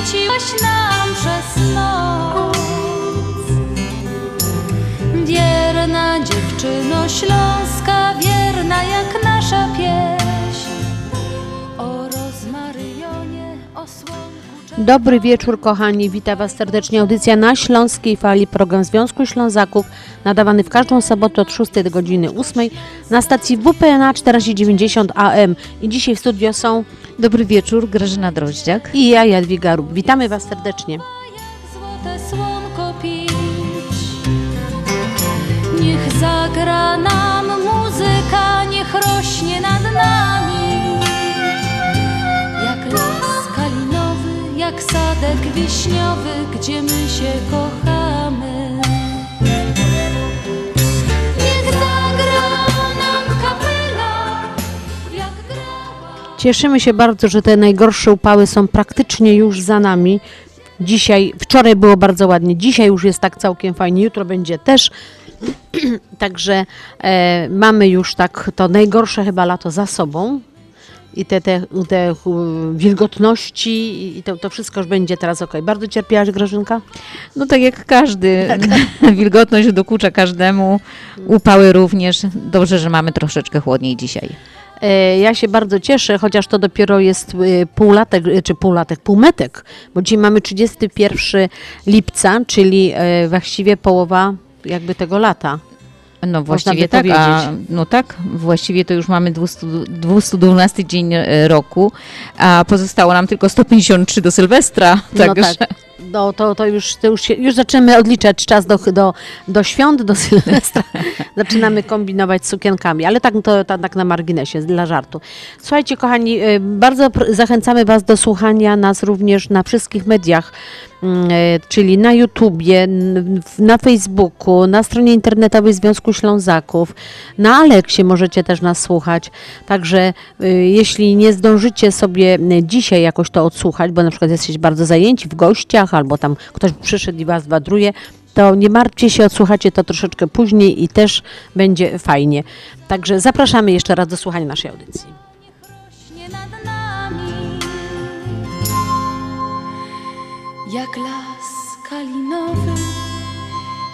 świeciłaś nam przez noc. Wierna dziewczyno śląska, wierna jak nasza pieśń. Dobry wieczór kochani, witam Was serdecznie. Audycja na Śląskiej Fali, program Związku Ślązaków, nadawany w każdą sobotę od 6 do godziny 8 na stacji WPNA 490 AM. I dzisiaj w studio są Dobry wieczór, Grażyna Droździak. i ja, Jadwiga Rób. Witamy Was serdecznie. jak złote słonko pić. Niech zagra nam muzyka, niech rośnie nad nami. Sadek wiśniowy, gdzie my się kochamy. Niech zagra nam kapela, jak grała. Cieszymy się bardzo, że te najgorsze upały są praktycznie już za nami. Dzisiaj, wczoraj było bardzo ładnie, dzisiaj już jest tak całkiem fajnie, jutro będzie też. Także e, mamy już tak to najgorsze chyba lato za sobą. I te, te, te u, wilgotności i to, to wszystko już będzie teraz ok. Bardzo cierpiałaś Grażynka? No tak jak każdy, wilgotność dokucza każdemu, upały również. Dobrze, że mamy troszeczkę chłodniej dzisiaj. E, Ja się bardzo cieszę, chociaż to dopiero jest e, półlatek, e, czy półlatek, półmetek, bo dzisiaj mamy 31 lipca, czyli e, właściwie połowa jakby tego lata. No właściwie to tak, a, no tak, właściwie to już mamy 200, 212 dzień e, roku, a pozostało nam tylko 153 do Sylwestra, No także tak. No, to, to już, to już, się, już zaczynamy odliczać czas do, do, do świąt, do Sylwestra. Zaczynamy kombinować z sukienkami, ale tak, to, tak na marginesie, dla żartu. Słuchajcie, kochani, y, bardzo zachęcamy Was do słuchania nas również na wszystkich mediach, czyli na YouTubie, na Facebooku, na stronie internetowej Związku Ślązaków, na Aleksie możecie też nas słuchać. Także y, jeśli nie zdążycie sobie y, dzisiaj jakoś to odsłuchać, bo na przykład jesteście bardzo zajęci w gościach, albo tam ktoś przyszedł i was wadruje, to nie martwcie się, odsłuchacie to troszeczkę później i też będzie fajnie. Także zapraszamy jeszcze raz do słuchania naszej audycji. Jak las kalinowy,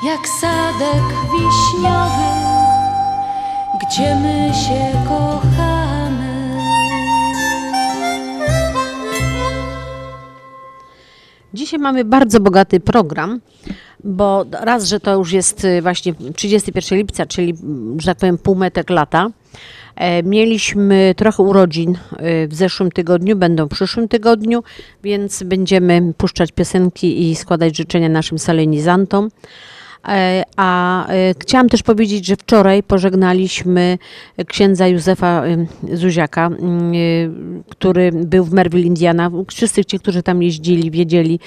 jak sadek wiśniowy, gdzie my się kochamy. Dzisiaj mamy bardzo bogaty program, bo raz, że to już jest y, właśnie 31 lipca, czyli, mm, że tak powiem, półmetek lata. E, Mieliśmy trochę urodzin y, w zeszłym tygodniu, będą w przyszłym tygodniu, więc będziemy puszczać piosenki i składać życzenia naszym solenizantom. E, A e, chciałam też powiedzieć, że wczoraj pożegnaliśmy księdza Józefa Zuziaka, który był w Merville, Indiana. Wszyscy ci, którzy tam jeździli, wiedzieli,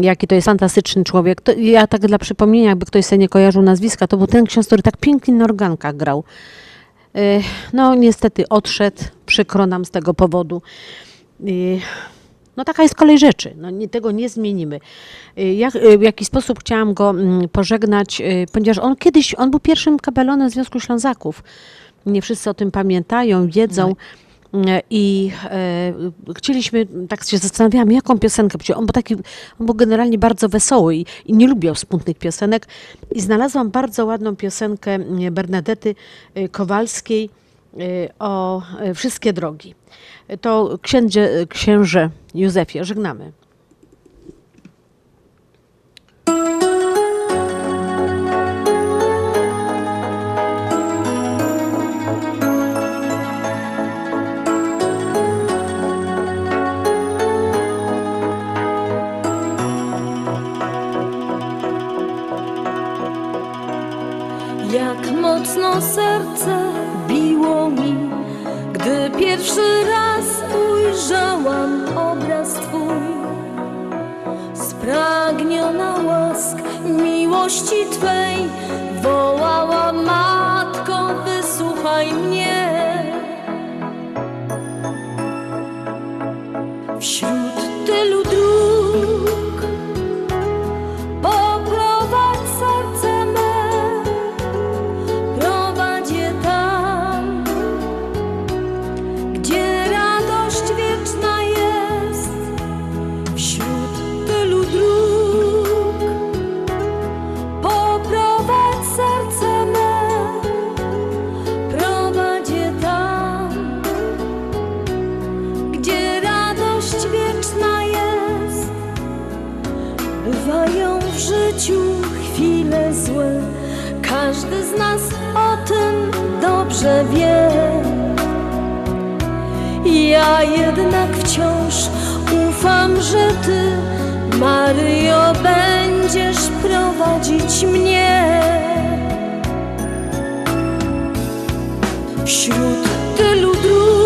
jaki to jest fantastyczny człowiek. To, ja tak dla przypomnienia, jakby ktoś sobie nie kojarzył nazwiska, to był ten ksiądz, który tak pięknie na organkach grał. E, No niestety odszedł, przykro nam z tego powodu. E, No taka jest kolej rzeczy, no, nie, tego nie zmienimy. Y, Jak, y, w jaki sposób chciałam go mm, pożegnać, y, ponieważ on kiedyś, on był pierwszym kapelonem Związku Ślązaków. Nie wszyscy o tym pamiętają, wiedzą. Y, I e, chcieliśmy, tak się zastanawiałam, jaką piosenkę, on był taki, on był generalnie bardzo wesoły i, i nie lubiał smutnych piosenek. I znalazłam bardzo ładną piosenkę y, Bernadety y, Kowalskiej o Wszystkie drogi. To księdzie, księże Józefie, żegnamy. Mocno serce biło mi, gdy pierwszy raz ujrzałam obraz Twój. Spragniona łask miłości Twej, wołała Matko, wysłuchaj mnie. Wśród tylu dobrze wie. Ja jednak wciąż ufam, że Ty, Maryjo, będziesz prowadzić mnie. Wśród tylu dróg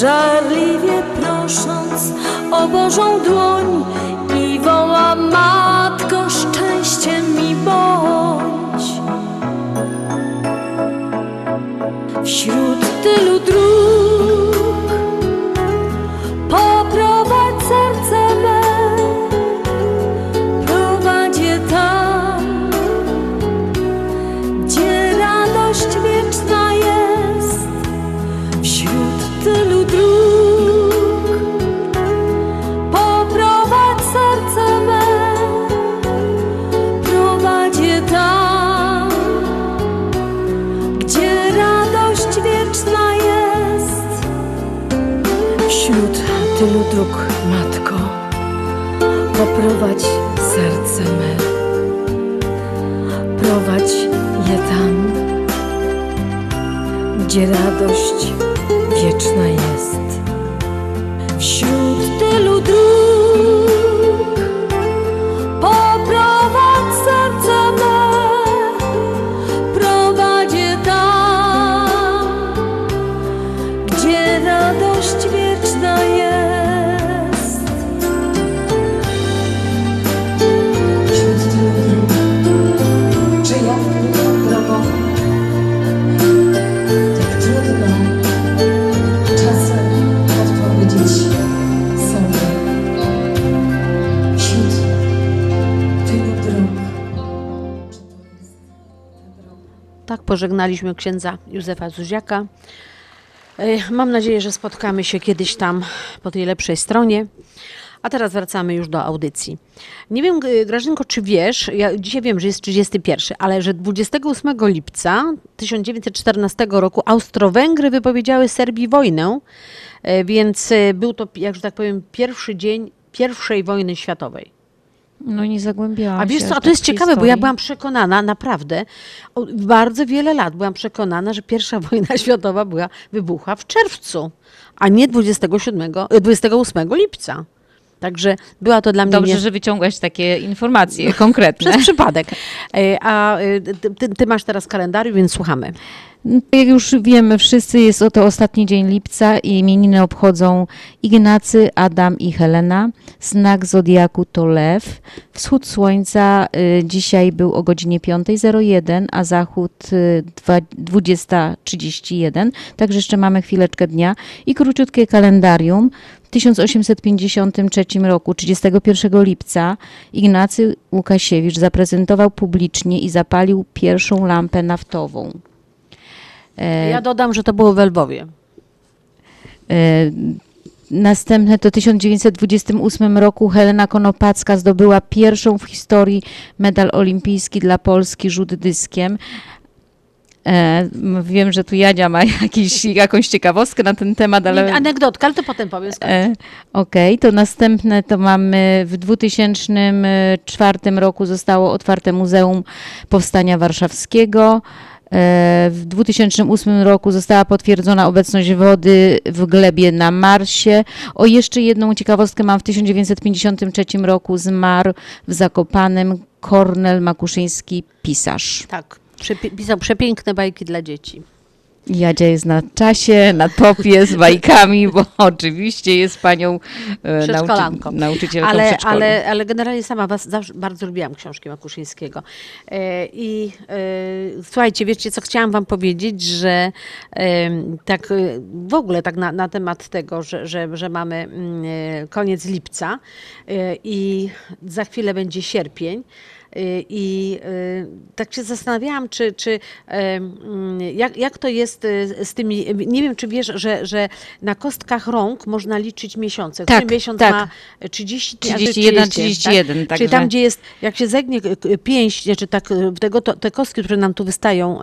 żarliwie prosząc o Bożą dłoń i wołam Matko, szczęście mi bądź. Wśród tylu dróg jest. Wśród tylu dróg, Matko, poprowadź serce me, prowadź je tam, gdzie radość wieczna jest. Pożegnaliśmy księdza Józefa Zuziaka. E, Mam nadzieję, że spotkamy się kiedyś tam po tej lepszej stronie. A teraz wracamy już do audycji. Nie wiem, G- Grażynko, czy wiesz, ja dzisiaj wiem, że jest 31, ale że 28 lipca 1914 roku Austro-Węgry wypowiedziały Serbii wojnę, e, więc e, był to, jak że tak powiem, pierwszy dzień pierwszej wojny światowej. No nie zagłębiałam A wiesz co, a to tak jest ciekawe, bo ja historii. byłam przekonana, naprawdę, bardzo wiele lat byłam przekonana, że pierwsza wojna światowa była, wybuchła w czerwcu, a nie 27, e, 28 lipca. Także była to dla mnie Dobrze, nie... że wyciągłaś takie informacje konkretne. przez przypadek. E, A e, ty, ty, masz teraz kalendarium, więc słuchamy. No, Jak już wiemy wszyscy, jest oto ostatni dzień lipca i imieniny obchodzą Ignacy, Adam i Helena. Znak zodiaku to lew. Wschód słońca y, dzisiaj był o godzinie 5.01, a zachód y, dwa- 20.31. Także jeszcze mamy chwileczkę dnia. I króciutkie kalendarium. W 1853 roku, 31 lipca, Ignacy Łukasiewicz zaprezentował publicznie i zapalił pierwszą lampę naftową. E, Ja dodam, że to było w Lwowie. E, Następne to w 1928 roku Helena Konopacka zdobyła pierwszą w historii medal olimpijski dla Polski rzut dyskiem. E, wiem, że tu Jadzia ma jakiś, jakąś ciekawostkę na ten temat, ale... Anegdotka, ale to potem powiem. E, Okej, to następne to mamy w 2004 roku zostało otwarte Muzeum Powstania Warszawskiego. E, W 2008 roku została potwierdzona obecność wody w glebie na Marsie. O jeszcze jedną ciekawostkę mam. W 1953 roku zmarł w Zakopanem Kornel Makuszyński, pisarz. Tak, Przepie- pisał przepiękne bajki dla dzieci. Jadzia jest na czasie, na topie z bajkami, bo oczywiście jest panią e, Przedszkolanką. nauczycielką ale, ale, ale generalnie sama was bardzo lubiłam książki Makuszyńskiego. E, I e, słuchajcie, wiecie co chciałam wam powiedzieć, że tak w ogóle tak na, na temat tego, że, że, że mamy mm, koniec lipca i za chwilę będzie sierpień. Y, I y, tak się zastanawiałam, czy, czy jak, jak to jest y, z tymi. Nie wiem, czy wiesz, że, że na kostkach rąk można liczyć miesiące. Tak, miesiąc tak. ma 30 dni, a 31, 30, 31, Tak? także- Czyli tam, gdzie jest, jak się zegnie pięść, znaczy tak, tego, to, te kostki, które nam tu wystają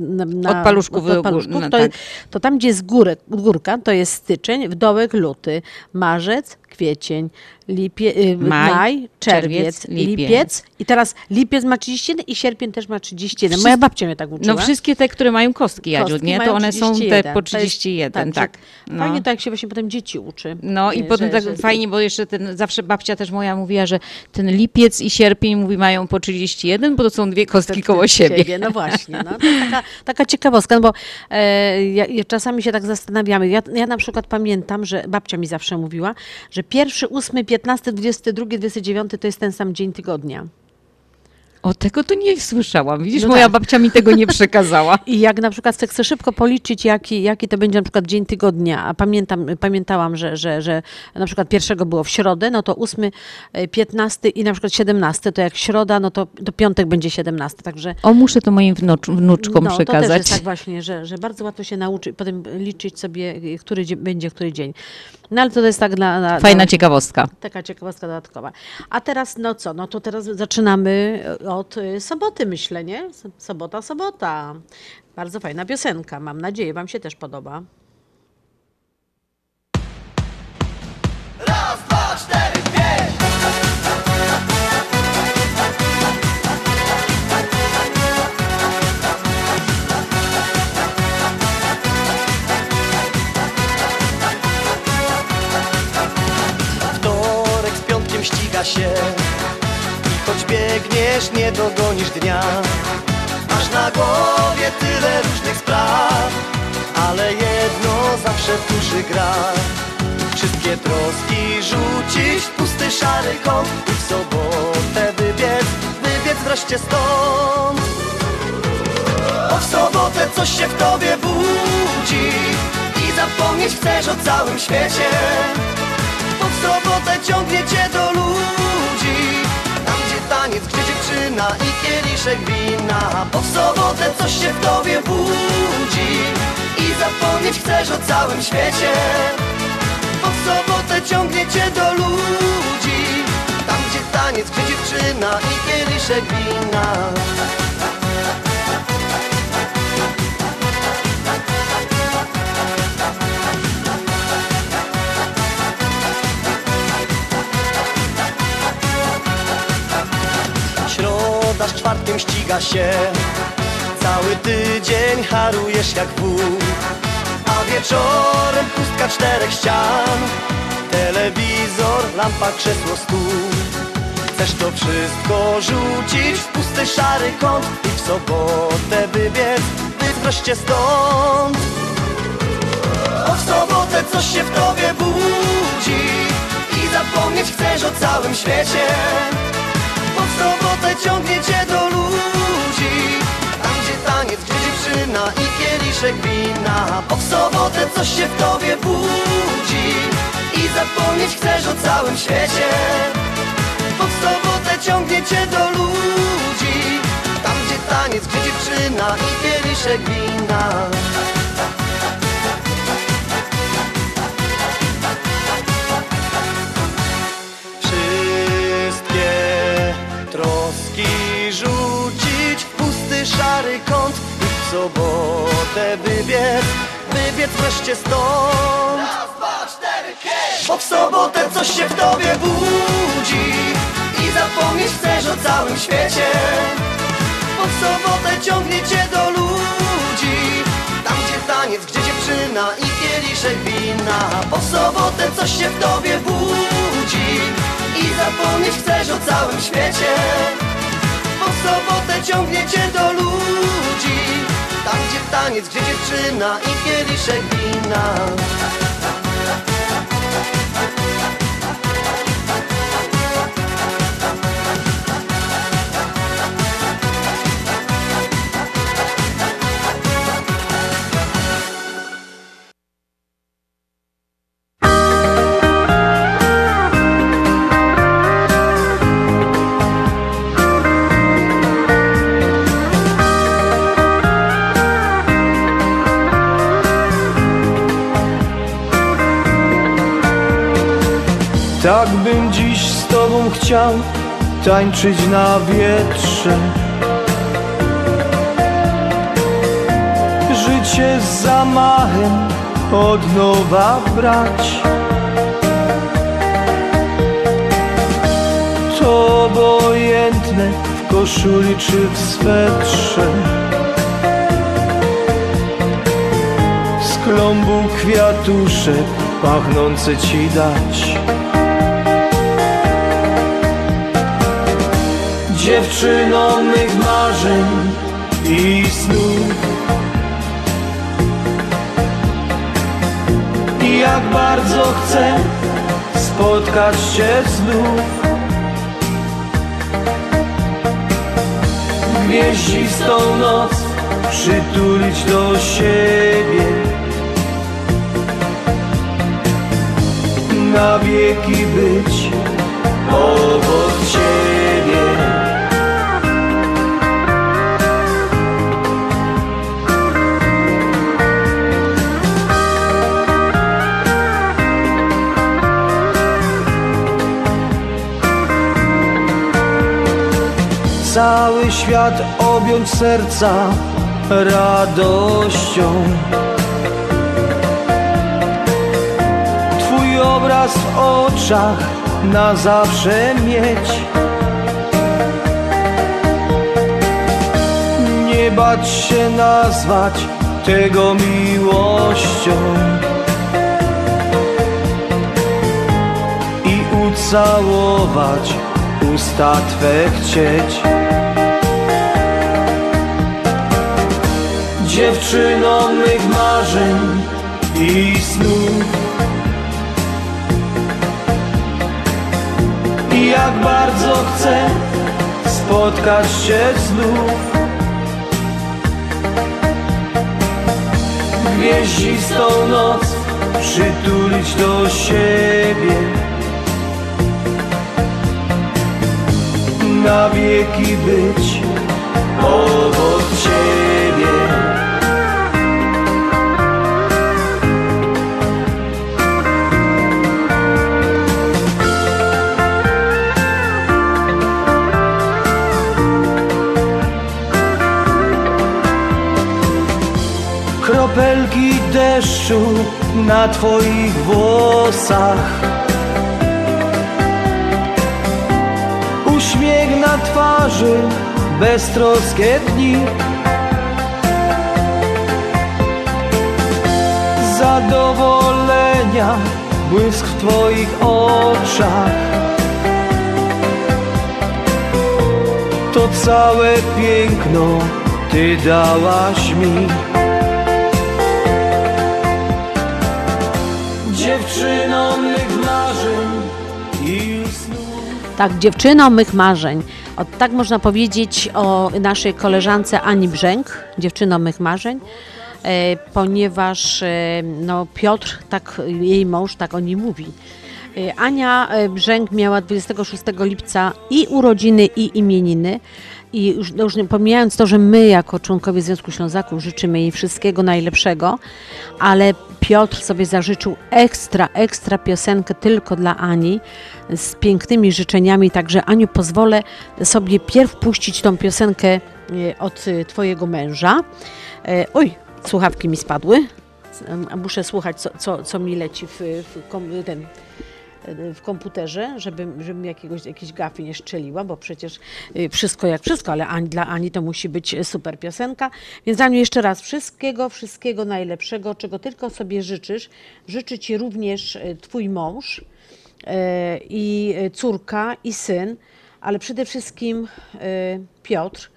na, na, Od paluszków od paluszków, no to, tak. to tam, gdzie jest górek, górka, to jest styczeń, w dołek luty, marzec, kwiecień, lipie, y, Maj, maj, czerwiec, lipiec. lipiec. I teraz lipiec ma 31 i sierpień też ma 31. Wszys- Moja babcia mnie tak uczyła. No wszystkie te, które mają kostki, Jadziu, Kostki nie? To one są te 31. po To jest- 31, tak. że No. Fajnie to, jak się właśnie potem dzieci uczy. No i y, potem że- tak że- fajnie, bo jeszcze ten, zawsze babcia też moja mówiła, że ten lipiec i sierpień mówi mają po 31, bo to są dwie kostki koło siebie. No właśnie, no, taka, taka ciekawostka, no bo e, ja czasami się tak zastanawiamy. Ja, ja na przykład pamiętam, że babcia mi zawsze mówiła, że pierwszy, ósmy, 15, 22, 29 to jest ten sam dzień tygodnia. O tego to nie słyszałam. Widzisz, No moja tak. babcia mi tego nie przekazała. I jak na przykład chcę szybko policzyć, jaki, jaki to będzie na przykład dzień tygodnia, a pamiętam, pamiętałam, że, że, że na przykład pierwszego było w środę, no to ósmy, e, 15 i na przykład 17, to jak środa, no to, to piątek będzie 17, także O, muszę to moim wnucz, wnuczkom no, To też przekazać. jest tak właśnie, że, że bardzo łatwo się nauczyć, potem liczyć sobie, y, który dzie- będzie który dzień. No ale to jest tak dla... dla Fajna dla, ciekawostka. Taka ciekawostka dodatkowa. A teraz no co? No to teraz zaczynamy od y, soboty, myślę, nie? Sobota, sobota. Bardzo fajna piosenka. Mam nadzieję, wam się też podoba. Wtorek z piątkiem ściga się choć biegniesz, nie dogonisz dnia. Masz na głowie tyle różnych spraw Ale jedno zawsze w duszy gra. Wszystkie troski rzucić w pusty szary kąt I w sobotę wybiec, wybiec wreszcie stąd. Bo w sobotę coś się w tobie budzi I zapomnieć chcesz o całym świecie. Bo w sobotę ciągnie cię do ludzi taniec, gdzie dziewczyna i kieliszek wina. Bo w sobotę coś się w tobie budzi I zapomnieć chcesz o całym świecie. Bo w sobotę ciągnie cię do ludzi Tam gdzie taniec, gdzie dziewczyna i kieliszek wina Czwartkiem ściga się. Cały tydzień harujesz jak wół. A wieczorem pustka czterech ścian. Telewizor, lampa, krzesło, stół. Chcesz to wszystko rzucić w pusty szary kąt I w sobotę wybiec, wreszcie stąd. Bo w sobotę coś się w tobie budzi I zapomnieć chcesz o całym świecie sobotę ciągnie cię do ludzi. Tam gdzie taniec, gdzie dziewczyna i kieliszek wina. Bo w sobotę coś się w tobie budzi. I zapomnieć chcesz o całym świecie. Bo w sobotę ciągnie cię do ludzi. Tam gdzie taniec, gdzie dziewczyna i kieliszek wina szary kąt I w sobotę wybiec, wybiec wreszcie stąd. Bo w sobotę coś się w tobie budzi I zapomnieć chcesz o całym świecie. Bo w sobotę ciągnie cię do ludzi Tam gdzie taniec, gdzie dziewczyna i kieliszek wina. Bo w sobotę coś się w tobie budzi I zapomnieć chcesz o całym świecie w sobotę ciągnie cię do ludzi. Tam gdzie taniec, gdzie dziewczyna i kieliszek wina chciał tańczyć na wietrze. Życie z zamachem od nowa brać. To obojętne w koszuli czy w swetrze. Z klombu kwiatuszek pachnące ci dać Dziewczyno mych marzeń i snów I jak bardzo chcę spotkać Cię znów. Gwieździstą noc przytulić do siebie. Na wieki być obok Ciebie cały świat objąć serca radością. Twój obraz w oczach na zawsze mieć. Nie bać się nazwać tego miłością. I ucałować usta Twe chcieć. Dziewczyno mych marzeń i snów. I jak bardzo chcę spotkać Cię znów. Gwieździstą noc przytulić do siebie. Na wieki być deszczu na Twoich włosach. Uśmiech na twarzy, beztroskie dni Zadowolenia, błysk w Twoich oczach. To całe piękno Ty dałaś mi Tak, dziewczyno mych marzeń. O, tak można powiedzieć o naszej koleżance Ani Brzęk, dziewczyno mych marzeń, e, ponieważ e, no, Piotr, tak jej mąż, tak o niej mówi. E, Ania e, Brzęk miała 26 lipca i urodziny, i imieniny. I już, no już pomijając to, że my jako członkowie Związku Ślązaków życzymy jej wszystkiego najlepszego, ale Piotr sobie zażyczył ekstra, ekstra piosenkę tylko dla Ani z pięknymi życzeniami. Także Aniu, pozwolę sobie pierw puścić tą piosenkę e, od e, Twojego męża. E, Oj, słuchawki mi spadły. Muszę słuchać, co, co, co mi leci w, w, ten, w komputerze, żebym, żebym jakiegoś, jakiejś gafy nie szczeliła, bo przecież y, wszystko jak wszystko, ale Ani, dla Ani to musi być super piosenka. Więc Aniu, jeszcze raz wszystkiego, wszystkiego najlepszego, czego tylko sobie życzysz. Życzy Ci również y, Twój mąż y, i córka i syn, ale przede wszystkim Piotr.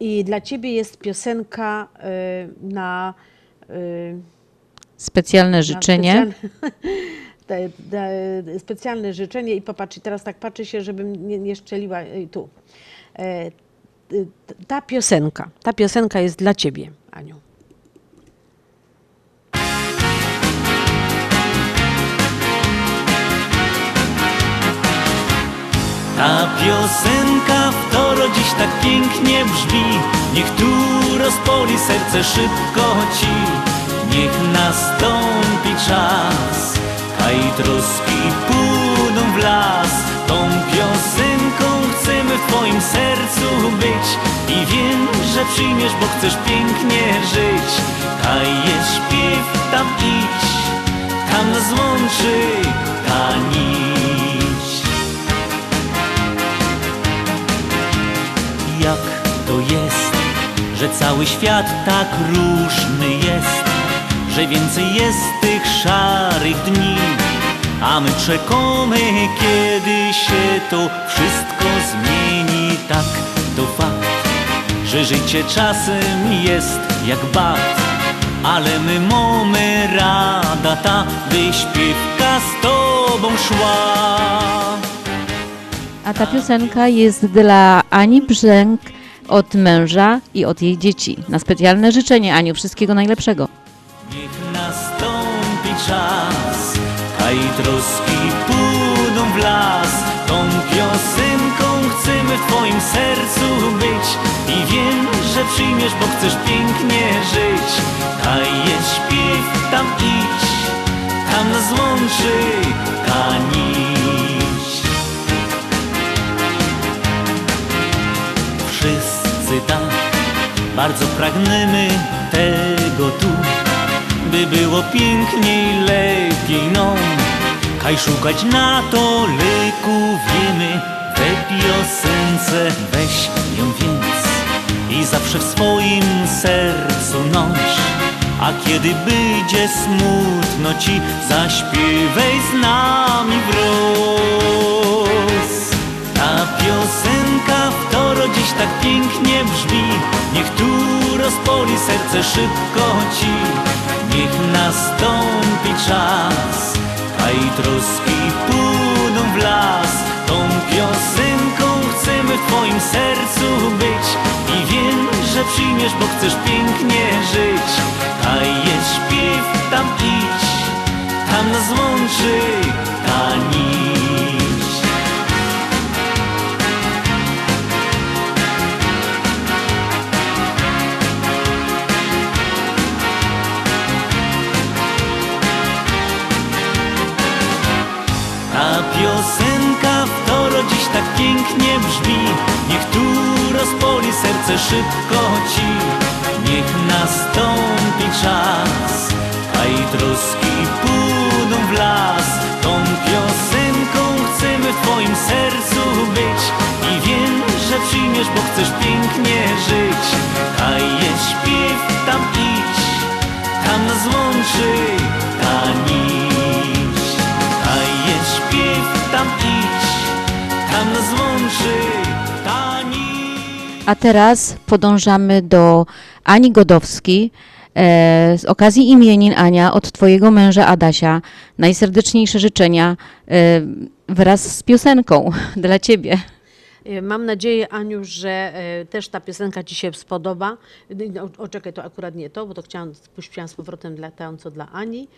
I dla ciebie jest piosenka na, Specjalne życzenie. specjalne, te, te, specjalne życzenie i popatrz, teraz tak patrzy się, żebym nie, nie szczeliła y, tu. E, ta piosenka, ta piosenka jest dla ciebie, Aniu. Ta piosenka w toro dziś tak pięknie brzmi Niech tu rozpoli serce szybko ci Niech nastąpi czas A troski pójdą w las. Tą piosenką chcemy w twoim sercu być. I wiem, że przyjmiesz, bo chcesz pięknie żyć. Jest śpiew, tam idź. Tam nas łączy ta nić jak to jest, że cały świat tak różny jest, że więcej jest tych szarych dni, a my czekamy, kiedy się to wszystko zmieni. Tak, to fakt, że życie czasem jest jak bat, ale my mamy rada ta, by śpiewka z tobą szła. A ta piosenka jest dla Ani Brzęk od męża i od jej dzieci. Na specjalne życzenie, Aniu, wszystkiego najlepszego. Niech nastąpi czas, a i troski pójdą w las. Tą piosenką chcemy w twoim sercu być i wiem, że przyjmiesz, bo chcesz pięknie żyć. A jest śpiew, tam idź, tam nas łączy ta nić. Wszyscy tak bardzo pragniemy tego tu by było piękniej, lepiej no. Kaj szukać na to leku wiemy. We piosence weź ją więc. I zawsze w swoim sercu noś. A kiedy będzie smutno ci Zaśpiewaj z nami wraz Ta piosenka dziś tak pięknie brzmi. Niech tu rozpoli serce szybko ci. Niech nastąpi czas. A i troski pójdą w las. Tą piosenką chcemy w twoim sercu być. I wiem, że przyjmiesz, bo chcesz pięknie żyć. A jest śpiew, tam idź. Tam nas łączy ta nić piosenka w toro dziś tak pięknie brzmi. Niech tu rozpoli serce szybko ci. Niech nastąpi czas A i troski pójdą w las. Tą piosenką chcemy w twoim sercu być. I wiem, że przyjmiesz, bo chcesz pięknie żyć. A jest śpiew, tam idź Tam nas łączy ta nić tam idź Tam nas łączy ta nić A teraz podążamy do Ani Godowskiej. E, z okazji imienin Ania od Twojego męża Adasia najserdeczniejsze życzenia e, wraz z piosenką dla Ciebie. E, Mam nadzieję, Aniu, że też ta piosenka Ci się spodoba. No, O, o czekaj, to akurat nie to, bo to chciałam, puściłam z powrotem dla, tę, co dla Ani.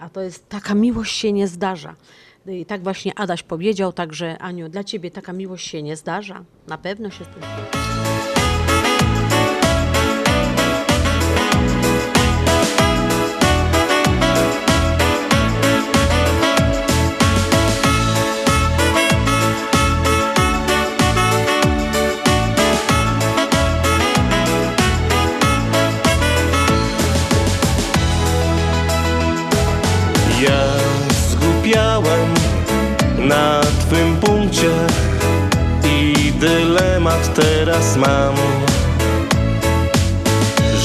A to jest Taka miłość się nie zdarza. I tak właśnie Adaś powiedział, także Aniu, dla Ciebie taka miłość się nie zdarza. Na pewno się z na twym punkcie i dylemat teraz mam.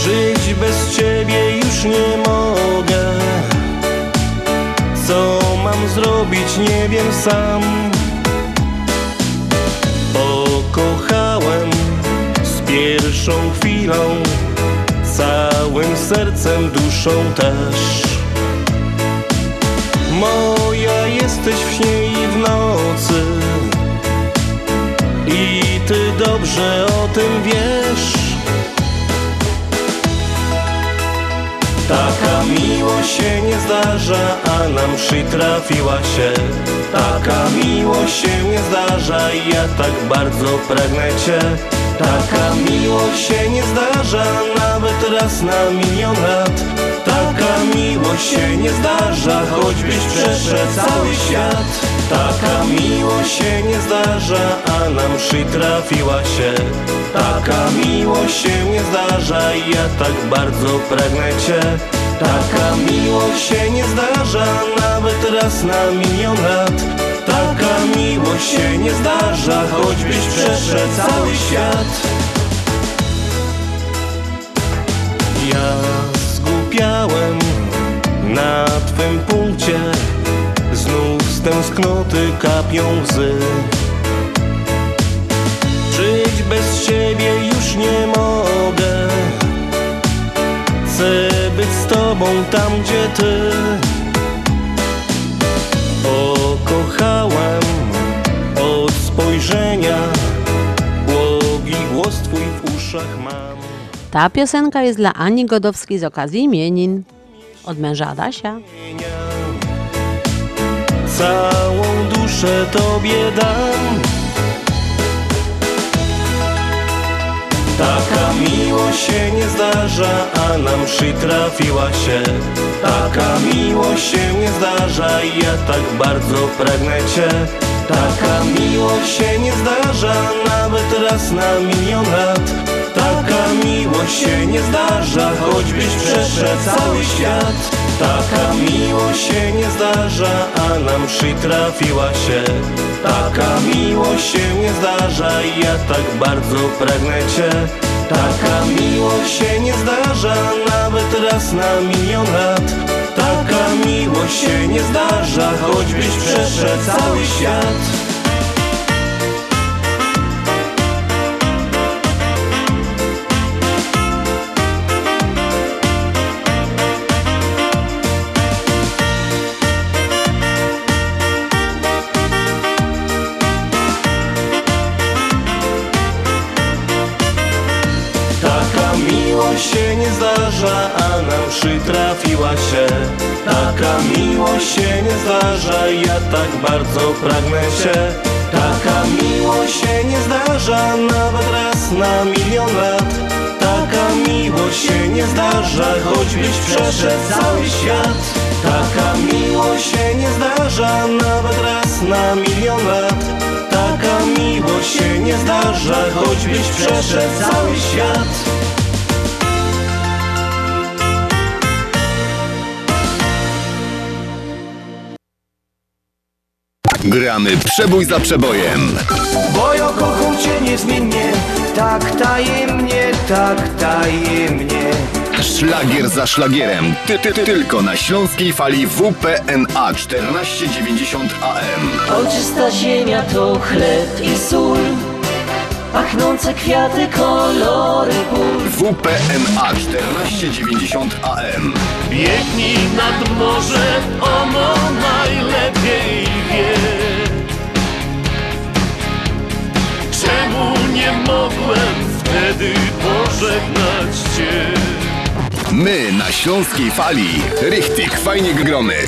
Żyć bez ciebie już nie mogę. Co mam zrobić, nie wiem sam. Pokochałem z najlepszą chwilą, całym sercem, duszą też. Moja jesteś w śnie i w nocy i ty dobrze o tym wiesz. Taka miłość się nie zdarza, a nam przytrafiła się. Taka miłość się nie zdarza ja tak bardzo pragnę cię. Taka miłość się nie zdarza, nawet raz na milion lat. Taka miłość się nie zdarza, choćbyś przeszedł cały świat. Taka miłość się nie zdarza, a nam przytrafiła się. Taka miłość się nie zdarza i ja tak bardzo pragnę cię. Taka miłość się nie zdarza, nawet raz na milion lat. Taka miłość się nie zdarza, choćbyś przeszedł cały świat. Ja zgubiałem na twym punkcie Znów z tęsknoty kapią łzy. Żyć bez ciebie już nie mogę. Chcę być z tobą tam, gdzie ty. Pokochałem od spojrzenia. Błogi głos twój w uszach mam Ta piosenka jest dla Ani Godowskiej z okazji imienin. Od męża Adasia. Całą duszę Tobie dam. Taka miłość się nie zdarza, a nam przytrafiła się. Taka miłość się nie zdarza i ja tak bardzo pragnę Cię. Taka miłość się nie zdarza, nawet raz na milion lat Taka miłość się nie zdarza, choćbyś przeszedł cały świat. Taka miłość się nie zdarza, a nam przytrafiła się. Taka miłość się nie zdarza i ja tak bardzo pragnę Cię. Taka miłość się nie zdarza, nawet raz na milion lat. Taka miłość się nie zdarza, choćbyś przeszedł cały świat się nie zdarza, a nam przytrafiła się. Taka miłość się nie zdarza, ja tak bardzo pragnę Cię Taka miłość się nie zdarza, nawet raz na milion lat. Taka miłość się nie zdarza, choćbyś przeszedł cały świat. Taka miłość się nie zdarza, nawet raz na milion lat. Taka miłość się nie zdarza, choćbyś przeszedł cały świat Gramy przebój za przebojem. Bo ja kocham cię niezmiennie Tak tajemnie, tak tajemnie Szlagier za szlagierem. Ty, ty, ty, tylko na śląskiej fali WPNA 1490 AM. Ojczysta ziemia to chleb i sól Pachnące kwiaty, kolory pól WPNA 1490 AM. Biegnij nad morze, ono najlepiej wie Czemu nie mogłem wtedy pożegnać Cię? My na śląskiej fali. Richtig, fajnie gromy.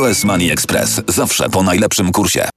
US Money Express. Zawsze po najlepszym kursie.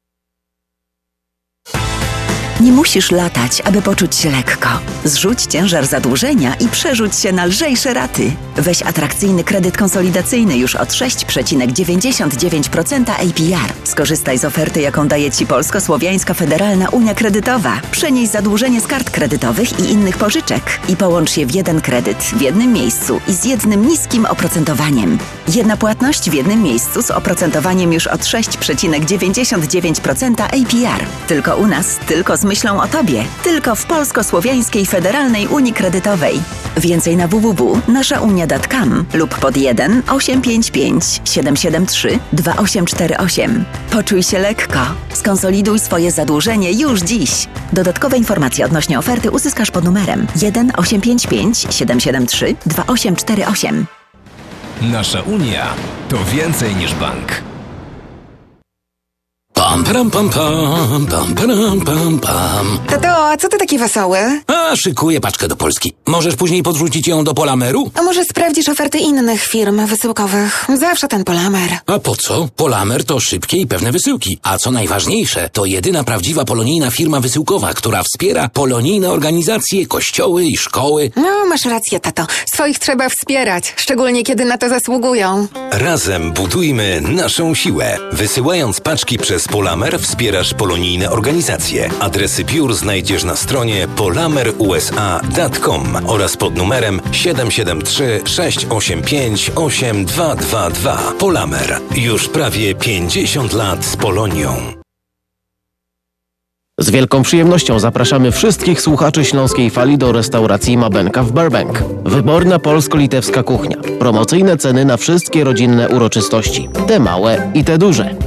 Nie musisz latać, aby poczuć się lekko. Zrzuć ciężar zadłużenia i przerzuć się na lżejsze raty. Weź atrakcyjny kredyt konsolidacyjny już od 6,99% APR. Skorzystaj z oferty, jaką daje Ci Polsko-Słowiańska Federalna Unia Kredytowa. Przenieś zadłużenie z kart kredytowych i innych pożyczek i połącz je w jeden kredyt w jednym miejscu i z jednym niskim oprocentowaniem. Jedna płatność w jednym miejscu z oprocentowaniem już od 6,99% APR. Tylko u nas, tylko z myślą o Tobie, tylko w Polsko-Słowiańskiej Federalnej Unii Kredytowej. Więcej na www.naszaunia.com lub pod 1 855 773 2848. Poczuj się lekko. Skonsoliduj swoje zadłużenie już dziś. Dodatkowe informacje odnośnie oferty uzyskasz pod numerem 1 855 773 2848. Nasza Unia to więcej niż bank. Pam, pam, pam, pam, pam, pam, pam, pam. Tato, a co ty taki wesoły? A, szykuję paczkę do Polski. Możesz później podrzucić ją do Polameru? A może sprawdzisz oferty innych firm wysyłkowych? Zawsze ten Polamer. A po co? Polamer to szybkie i pewne wysyłki. A co najważniejsze, to jedyna prawdziwa polonijna firma wysyłkowa, która wspiera polonijne organizacje, kościoły i szkoły. No, masz rację, tato. Swoich trzeba wspierać, szczególnie kiedy na to zasługują. Razem budujmy naszą siłę. Wysyłając paczki przez Polamer wspierasz polonijne organizacje. Adresy biur znajdziesz na stronie polamerusa.com oraz pod numerem 773 685 8222. Polamer. Już prawie 50 lat z Polonią. Z wielką przyjemnością zapraszamy wszystkich słuchaczy Śląskiej Fali do restauracji Mabenka w Burbank. Wyborna polsko-litewska kuchnia. Promocyjne ceny na wszystkie rodzinne uroczystości. Te małe i te duże.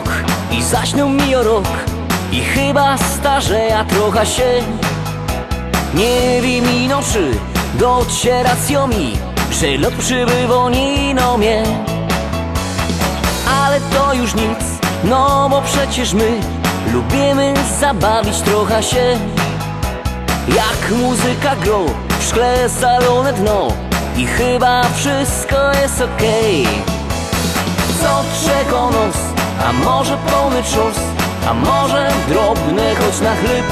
Krok i zaśnią mi o rok. I chyba starzeja trochę się Nie wiem ino czy docieracją mi Że lot przybywa nino mnie Ale to już nic, no bo przecież my Lubimy zabawić trochę się. Jak muzyka gro, w szkle salone dno I chyba wszystko jest okej. Co czego nos A może pełny czos A może drobny choć na chleb?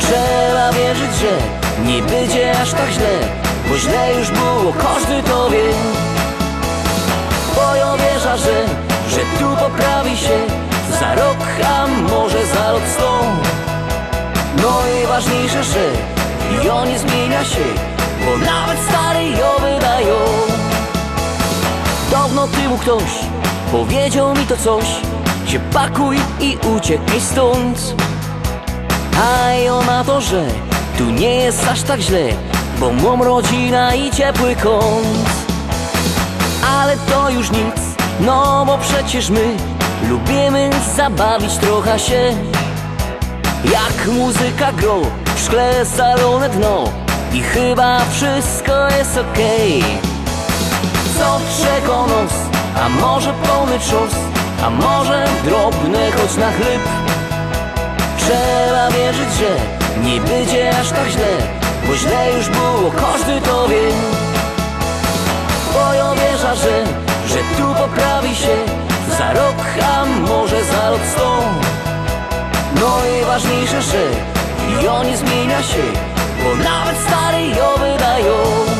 Trzeba wierzyć, że nie będzie aż tak źle Bo źle już było, każdy to wie. Bo ja wierzę, że, że tu poprawi się Za rok, a może za rok sto No i ważniejsze, że jo nie zmienia się Bo nawet stary jo wydają. Dawno temu ktoś powiedział mi to coś Się pakuj i uciekaj stąd. A ja na to, że tu nie jest aż tak źle Bo mam rodzina i ciepły kąt. Ale to już nic, no bo przecież my Lubimy zabawić trochę się. Jak muzyka gro W szkle salone dno I chyba wszystko jest okej. Co czego nos A może pełny czos A może drobny choć na chleb? Trzeba wierzyć, że nie będzie aż tak źle Bo źle już było, każdy to wie. Bo ja wierzę, że, że tu poprawi się Za rok, a może za rok sto. No i ważniejsze, że jo nie zmienia się Bo nawet stary jo wydają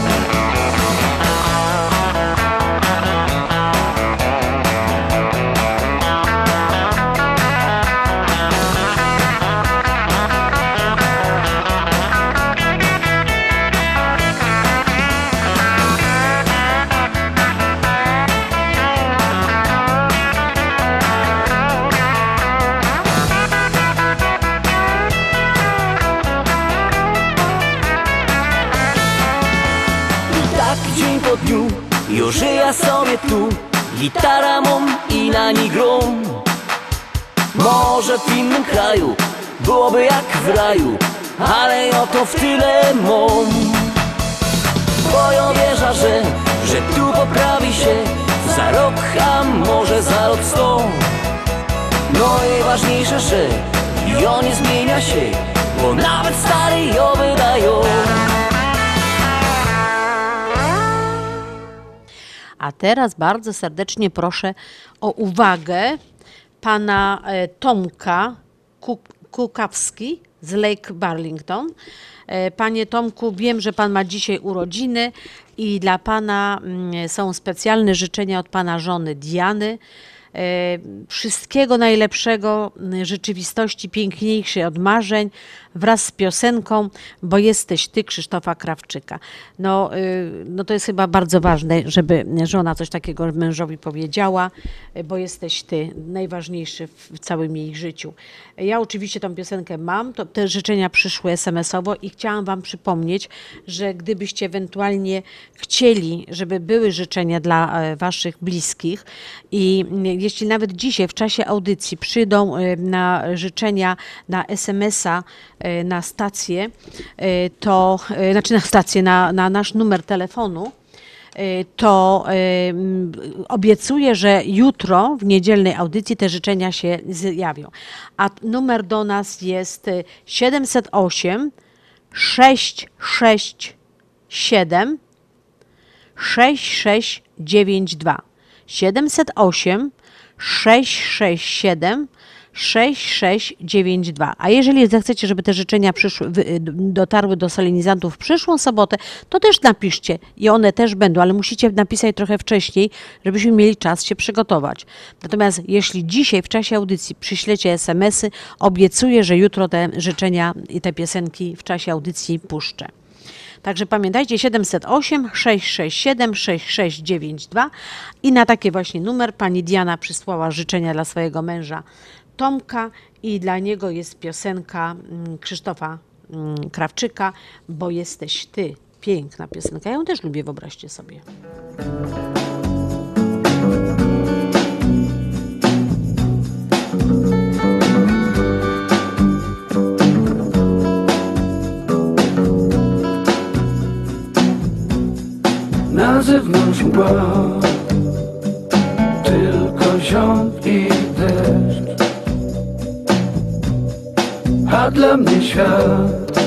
sobie tu. Gitara mam i na niej grom Może w innym kraju Byłoby jak w raju Ale oto w tyle mam Bo ja wierzę, że, że tu poprawi się Za rok, a może za rok sto. No i ważniejsze, że Jo nie zmienia się Bo nawet stary jo wydają A teraz bardzo serdecznie proszę o uwagę pana e, Tomka Ku- Kukawski z Lake Burlington. E, Panie Tomku, wiem, że pan ma dzisiaj urodziny i dla pana mm, są specjalne życzenia od pana żony Diany. E, Wszystkiego najlepszego, mm, rzeczywistości piękniejszej od marzeń, wraz z piosenką, bo jesteś ty, Krzysztofa Krawczyka. No, y, no to jest chyba bardzo ważne, żeby żona coś takiego mężowi powiedziała, y, bo jesteś ty, najważniejszy w całym jej życiu. Ja oczywiście tą piosenkę mam, to te życzenia przyszły SMS-owo i chciałam wam przypomnieć, że gdybyście ewentualnie chcieli, żeby były życzenia dla e, waszych bliskich i jeśli nawet dzisiaj w czasie audycji przyjdą e, na życzenia na SMS-a na stację, e, to e, znaczy na stację, na, na nasz numer telefonu, e, to e, obiecuję, że jutro w niedzielnej audycji te życzenia się zjawią. A numer do nas jest e, 708 667 6692 708 667 6692. A jeżeli zechcecie, żeby te życzenia przyszły, dotarły do solenizantów w przyszłą sobotę, to też napiszcie i one też będą, ale musicie napisać trochę wcześniej, żebyśmy mieli czas się przygotować. Natomiast jeśli dzisiaj w czasie audycji przyślecie SMS-y, obiecuję, że jutro te życzenia i te piosenki w czasie audycji puszczę. Także pamiętajcie 708 667 6692 i na taki właśnie numer pani Diana przysłała życzenia dla swojego męża Tomka i dla niego jest piosenka mm, Krzysztofa mm, Krawczyka, bo jesteś ty. Piękna piosenka. Ja ją też lubię, wyobraźcie sobie. Na zewnątrz mgła Tylko ziąb i deszcz A dla mnie świat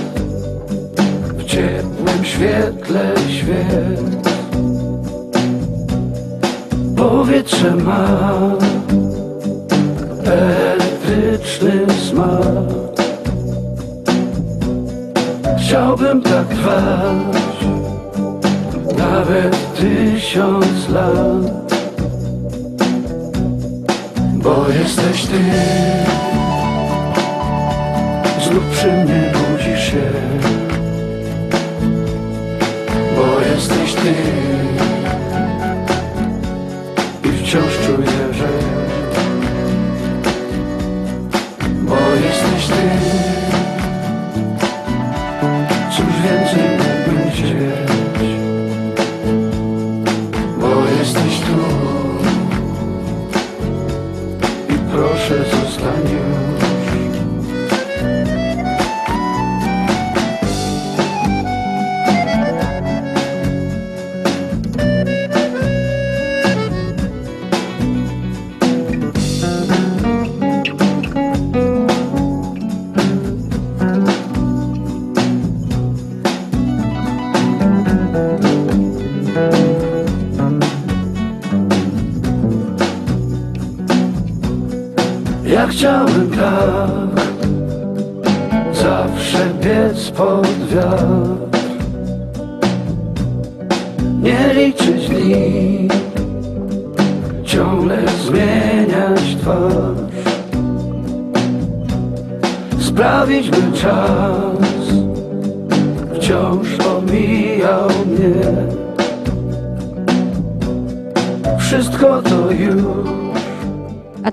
W ciepłym świetle świec. Powietrze ma Elektryczny smak. Chciałbym tak trwać nawet tysiąc lat. Bo jesteś ty Znów przy mnie budzisz się. Bo jesteś ty. I wciąż czuję, że Bo jesteś ty. Cóż więcej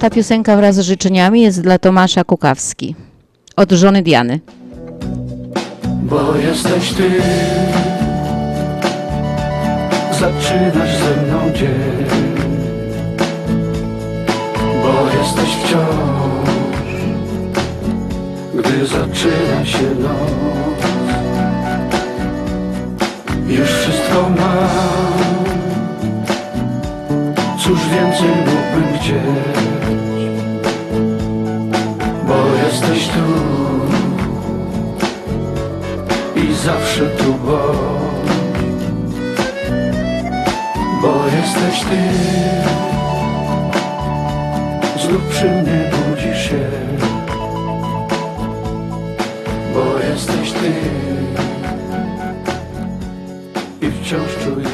ta piosenka wraz z życzeniami jest dla Tomasza Kukawski. Od żony Diany. Bo jesteś ty Zaczynasz ze mną dzień Bo jesteś wciąż Gdy zaczyna się noc Już wszystko mam Cóż więcej mógłbym chcieć? Bo jesteś tu. I zawsze tu bądź Bo jesteś ty. Znów przy mnie budzisz się. Bo jesteś ty. I wciąż czuję,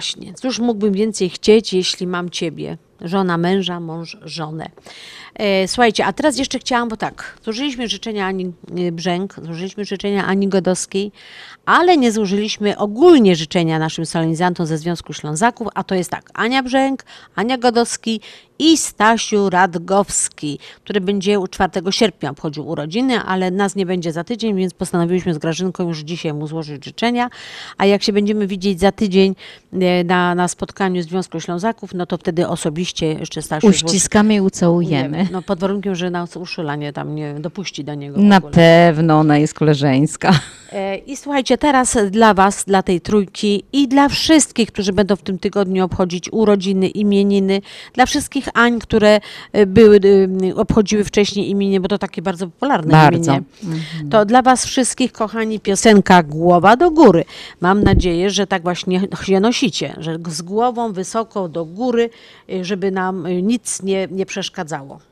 Właśnie. Cóż mógłbym więcej chcieć, jeśli mam ciebie? Żona męża, mąż żonę. E, słuchajcie, a teraz jeszcze chciałam, bo tak, złożyliśmy życzenia Ani e, Brzęk, złożyliśmy życzenia Ani Godowskiej, ale nie złożyliśmy ogólnie życzenia naszym solenizantom ze Związku Ślązaków, a to jest tak, Ania Brzęk, Ania Godowski i Stasiu Radgowski, który będzie 4 sierpnia obchodził urodziny, ale nas nie będzie za tydzień, więc postanowiliśmy z Grażynką już dzisiaj mu złożyć życzenia, a jak się będziemy widzieć za tydzień e, na, na spotkaniu Związku Ślązaków, no to wtedy osobiście jeszcze Stasiu Uściskamy i ucałujemy. no pod warunkiem, że nas Urszula nie tam nie dopuści do niego. Na pewno ona jest koleżeńska. E, I słuchajcie, teraz dla Was, dla tej trójki i dla wszystkich, którzy będą w tym tygodniu obchodzić urodziny, imieniny, dla wszystkich Ań, które e, były, e, obchodziły wcześniej imienie, bo to takie bardzo popularne Bardzo. imienie. To dla Was wszystkich, kochani, piosenka Głowa do góry. Mam nadzieję, że tak właśnie się nosicie, że z głową wysoko do góry, e, żeby nam nic nie, nie przeszkadzało.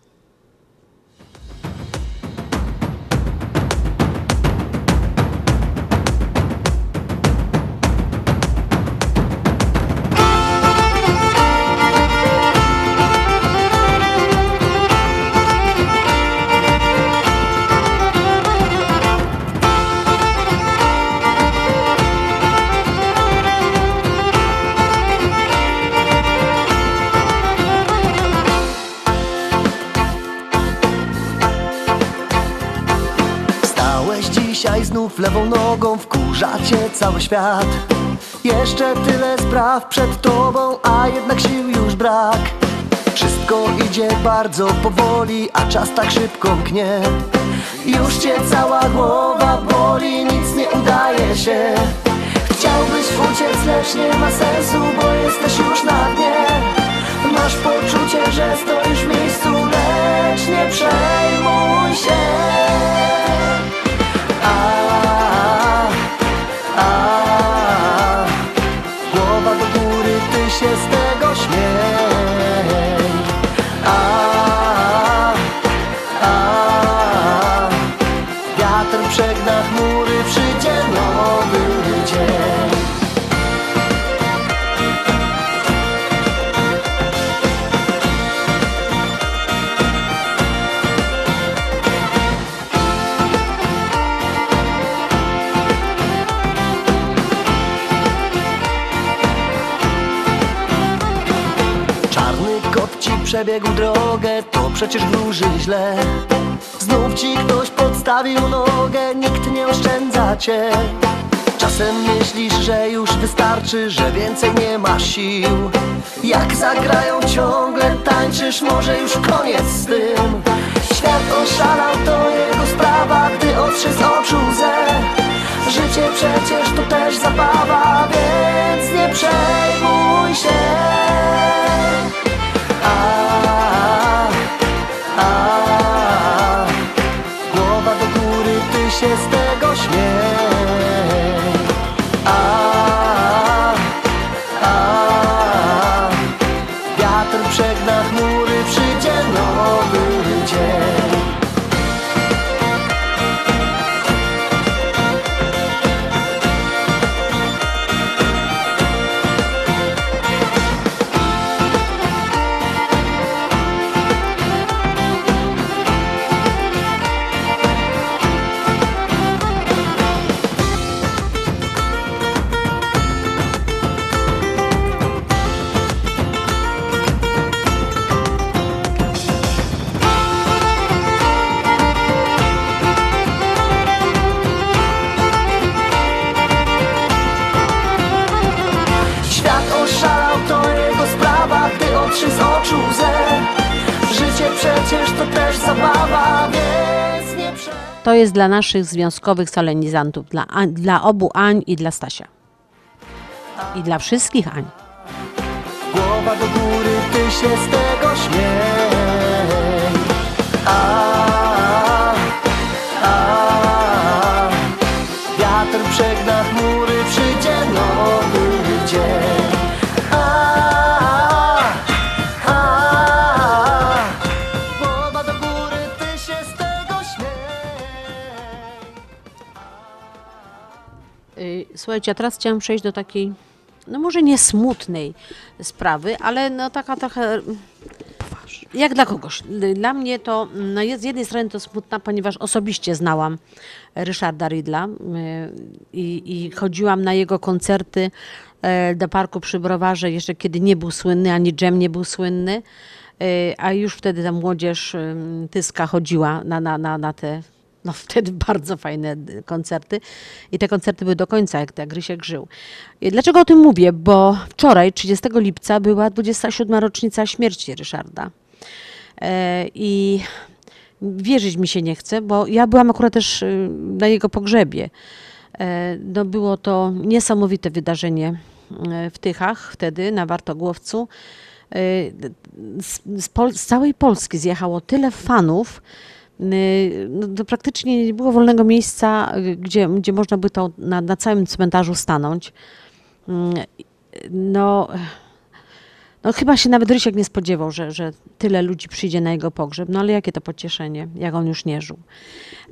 Lewą nogą, wkurza cię cały świat. Jeszcze tyle spraw przed tobą, a jednak sił już brak. Wszystko idzie bardzo powoli, a czas tak szybko mknie. Już cię cała głowa boli, nic nie udaje się. Chciałbyś uciec, lecz nie ma sensu, bo jesteś już na dnie. Masz poczucie, że stoisz w miejscu, lecz nie przejmuj się przebiegł drogę, to przecież wróży źle. Znów ci ktoś podstawił nogę, nikt nie oszczędza cię. Czasem myślisz, że już wystarczy, że więcej nie ma sił. Jak zagrają ciągle, tańczysz, może już koniec z tym. Świat oszalał, to jego sprawa, gdy otrze z oczu łzę. Życie przecież to też zabawa, więc nie przejmuj się. A, To jest dla naszych związkowych solenizantów, dla, dla obu Ań i dla Stasia. I dla wszystkich Ań. Głowa do góry, ty się z tego śmiej Słuchajcie, a teraz chciałam przejść do takiej, no może nie smutnej sprawy, ale no taka trochę jak dla kogoś. Dla mnie to no jest, z jednej strony to smutna, ponieważ osobiście znałam Ryszarda Rydla y, i, i chodziłam na jego koncerty e, do parku przy Browarze, jeszcze kiedy nie był słynny, ani Dżem nie był słynny, y, a już wtedy ta młodzież Tyska chodziła na, na, na, na te no wtedy bardzo fajne koncerty i te koncerty były do końca, jak tak Rysiek żył. Dlaczego o tym mówię? Bo wczoraj, 30 lipca, była 27. rocznica śmierci Ryszarda. E, I wierzyć mi się nie chce, bo ja byłam akurat też y, na jego pogrzebie. E, No było to niesamowite wydarzenie e, w Tychach wtedy, na Wartogłowcu. Z, z, z całej Polski zjechało tyle fanów, no, to praktycznie nie było wolnego miejsca, y, gdzie, gdzie można by to na, na całym cmentarzu stanąć. Mm, No, no chyba się nawet Rysiek nie spodziewał, że, że tyle ludzi przyjdzie na jego pogrzeb, no ale jakie to pocieszenie, jak on już nie żył.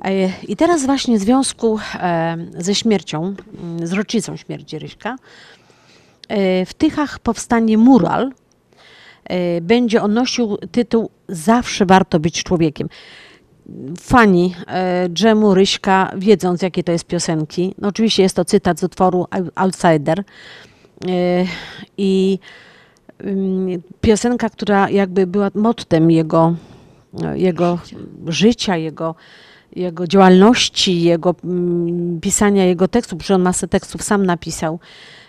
E, I teraz właśnie w związku e, ze śmiercią, mm, z rocznicą śmierci Ryśka, e, w Tychach powstanie mural, będzie on nosił tytuł Zawsze warto być człowiekiem. Fani e, Dżemu Ryśka, wiedząc jakie to jest piosenki, no oczywiście jest to cytat z utworu Out- Outsider. E, i ym, piosenka, która jakby była mottem jego, jego życia, jego, jego działalności, jego mm, pisania jego tekstów, że on masę tekstów sam napisał,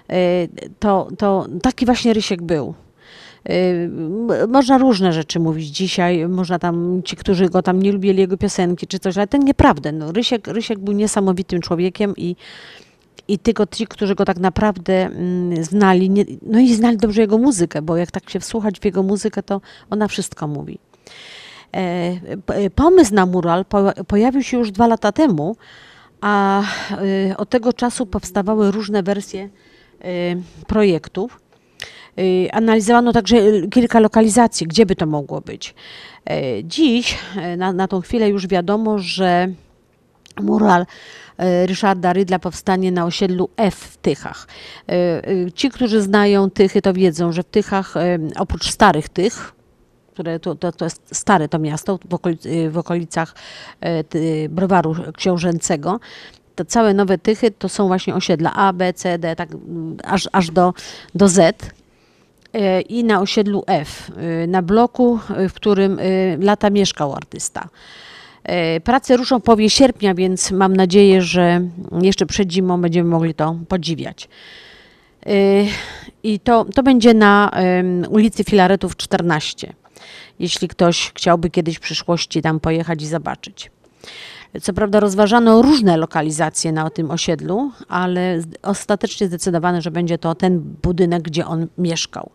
e, to, to taki właśnie Rysiek był. Y, Można różne rzeczy mówić dzisiaj, można tam, ci, którzy go tam nie lubili, jego piosenki czy coś, ale to nieprawda. No, Rysiek, Rysiek był niesamowitym człowiekiem i, i tylko ci, którzy go tak naprawdę mm, znali, nie, no i znali dobrze jego muzykę, bo jak tak się wsłuchać w jego muzykę, to ona wszystko mówi. E, p- Pomysł na mural po, pojawił się już dwa lata temu, a y, od tego czasu powstawały różne wersje y, projektów. Y, Analizowano także kilka lokalizacji, gdzie by to mogło być. E, Dziś, e, na, na tą chwilę już wiadomo, że mural e, Ryszarda Rydla powstanie na osiedlu F w Tychach. Ci, którzy znają Tychy, to wiedzą, że w Tychach, oprócz starych Tych, które to, to, to jest stare to miasto w, okolic, w okolicach browaru książęcego, to całe nowe Tychy to są właśnie osiedla A, B, C, D, tak aż, aż do, do Z. E, I na osiedlu F, e, na bloku, e, w którym lata mieszkał artysta. Prace ruszą w połowie sierpnia, więc mam nadzieję, że jeszcze przed zimą będziemy mogli to podziwiać. I to, to będzie na ulicy Filaretów 14, jeśli ktoś chciałby kiedyś w przyszłości tam pojechać i zobaczyć. Co prawda rozważano różne lokalizacje na tym osiedlu, ale ostatecznie zdecydowano, że będzie to ten budynek, gdzie on mieszkał.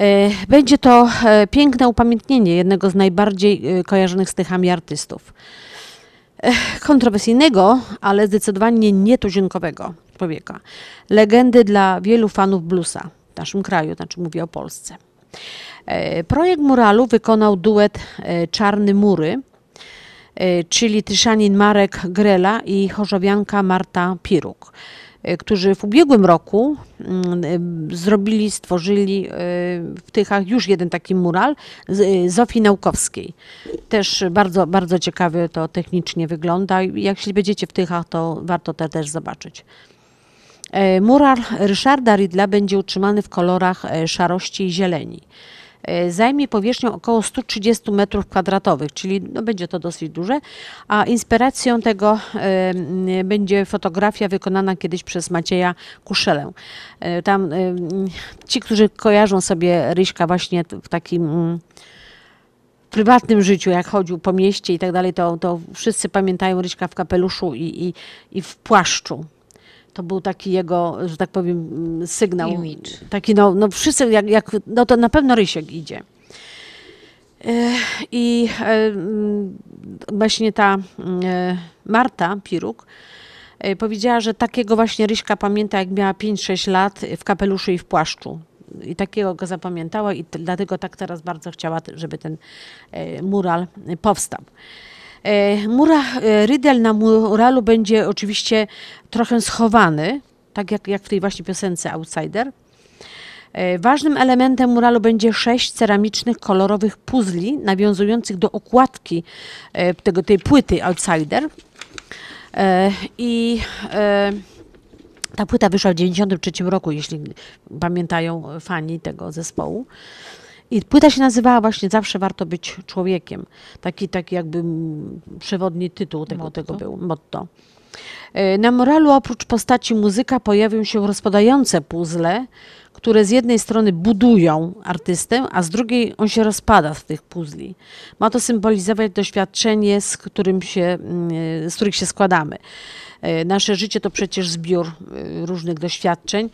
E, Będzie to e, piękne upamiętnienie jednego z najbardziej e, kojarzonych z Tychami artystów. Kontrowersyjnego, ale zdecydowanie nietuzinkowego człowieka. Legendy dla wielu fanów bluesa w naszym kraju, znaczy mówię o Polsce. Projekt muralu wykonał duet Czarny Mury, czyli Tyszanin Marek Grela i chorzowianka Marta Piruk, którzy w ubiegłym roku mm, e, zrobili, stworzyli e, w Tychach już jeden taki mural Zofii Naukowskiej. Też bardzo, bardzo ciekawie to technicznie wygląda. jeśli będziecie w Tychach, to warto to też zobaczyć. E, Mural Ryszarda Ridla będzie utrzymany w kolorach e, szarości i zieleni. E, Zajmie powierzchnią około 130 m2, czyli no będzie to dosyć duże, a inspiracją tego e, m, będzie fotografia wykonana kiedyś przez Macieja Kuszelę. Tam ci, którzy kojarzą sobie Ryśka właśnie w takim mm, prywatnym życiu, jak chodził po mieście i tak dalej, to, to wszyscy pamiętają Ryśka w kapeluszu i, i, i w płaszczu. To był taki jego, że tak powiem, mm, sygnał. Image. Taki, no, no wszyscy, jak, jak, no to na pewno Rysiek idzie. I e, mm, właśnie ta e, Marta Piruk e, powiedziała, że takiego właśnie Ryśka pamięta, jak miała 5-6 lat w kapeluszu i w płaszczu. I takiego go zapamiętała i dlatego tak teraz bardzo chciała, żeby ten mural powstał. E, Mura, e, Rydel na muralu będzie oczywiście trochę schowany, tak jak, jak w tej właśnie piosence Outsider. E, Ważnym elementem muralu będzie sześć ceramicznych, kolorowych puzli nawiązujących do okładki tego, tej płyty Outsider. I ta płyta wyszła w 1993 roku, jeśli pamiętają fani tego zespołu. I płyta się nazywała właśnie Zawsze warto być człowiekiem. Taki, taki jakby przewodni tytuł tego, tego był, motto. E, Na moralu oprócz postaci muzyka pojawią się rozpadające puzzle, które z jednej strony budują artystę, a z drugiej on się rozpada z tych puzli. Ma to symbolizować doświadczenie, z, którym się, mm, z których się składamy. E, Nasze życie to przecież zbiór e, różnych doświadczeń,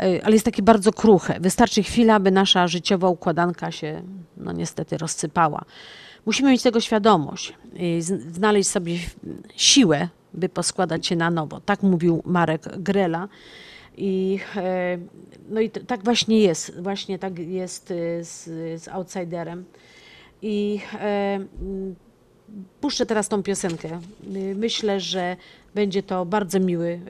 e, ale jest takie bardzo kruche. Wystarczy chwila, by nasza życiowa układanka się, no niestety, rozsypała. Musimy mieć tego świadomość, znaleźć sobie siłę, by poskładać się na nowo. Tak mówił Marek Grela. I, e, no i tak właśnie jest, właśnie tak jest e, z, z Outsiderem. I e, puszczę teraz tą piosenkę. Myślę, że będzie to bardzo miły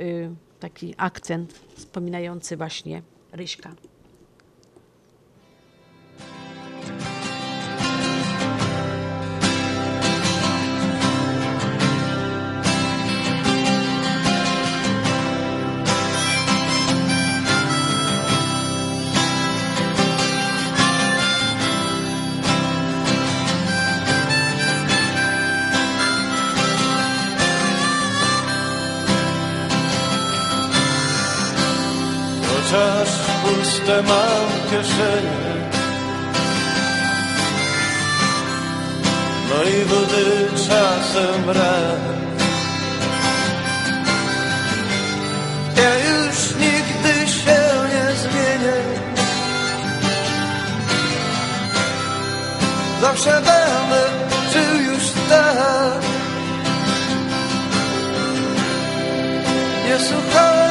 taki akcent wspominający właśnie Ryśka. Puste mam kieszenie No i wody czasem brak Ja już nigdy się nie zmienię. Zawsze będę żył już tak. Nie słuchałem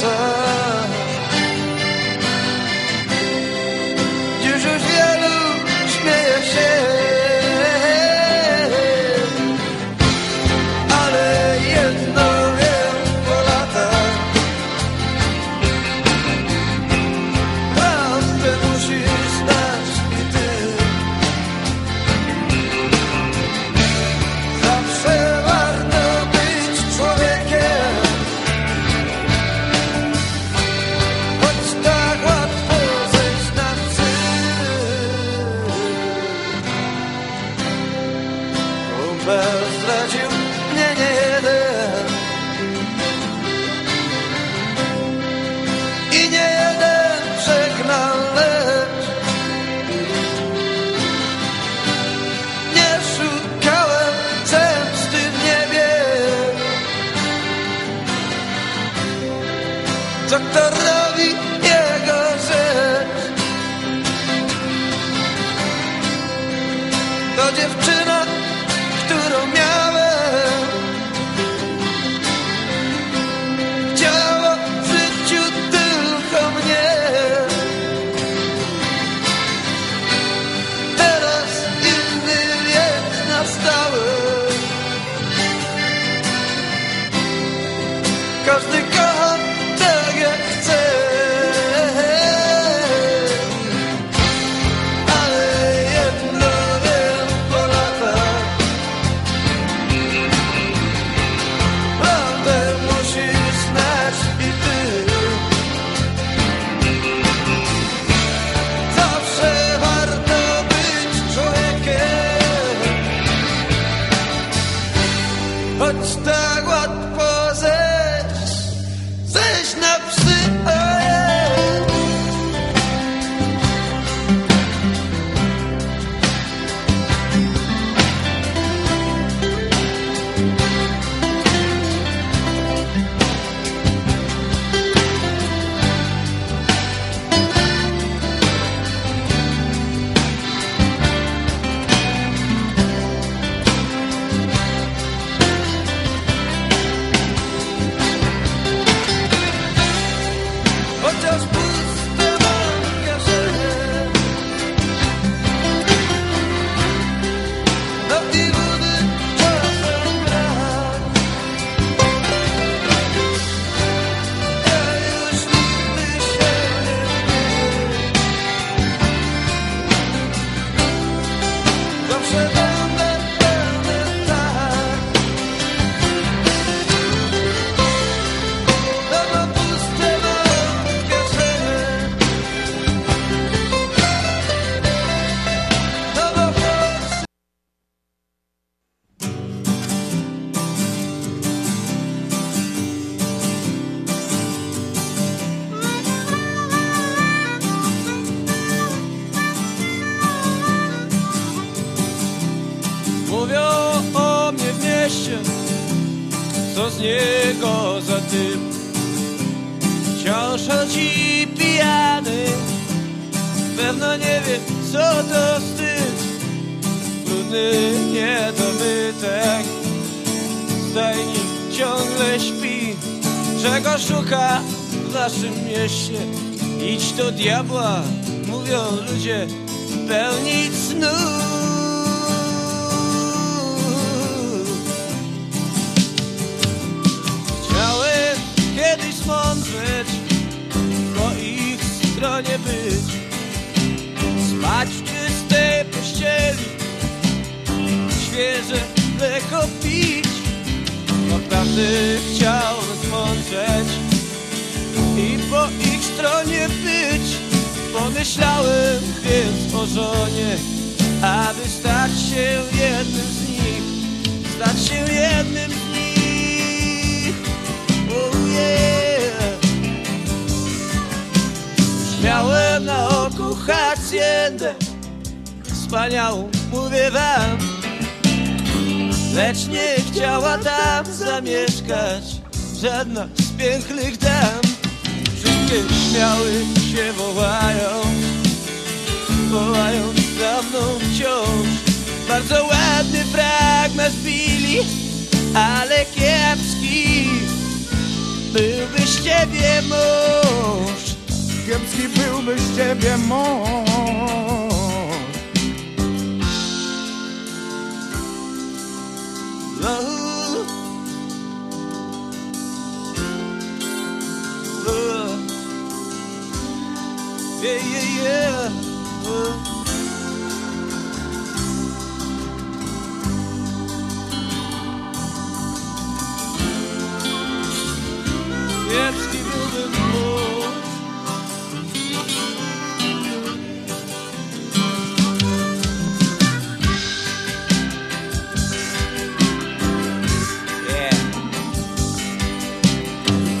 better. but still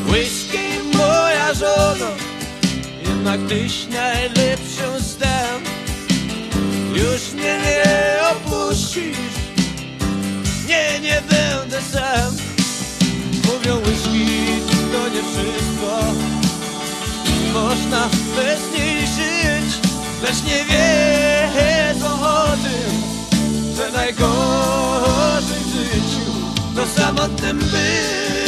Błyskiej moja żono Jednak tyś najlepszą znam Już mnie nie opuścisz Nie, nie będę sam. Mówią whisky to nie wszystko. Można bez niej żyć Lecz nie wiedzą o tym Że najgorzej w życiu To samotnym być.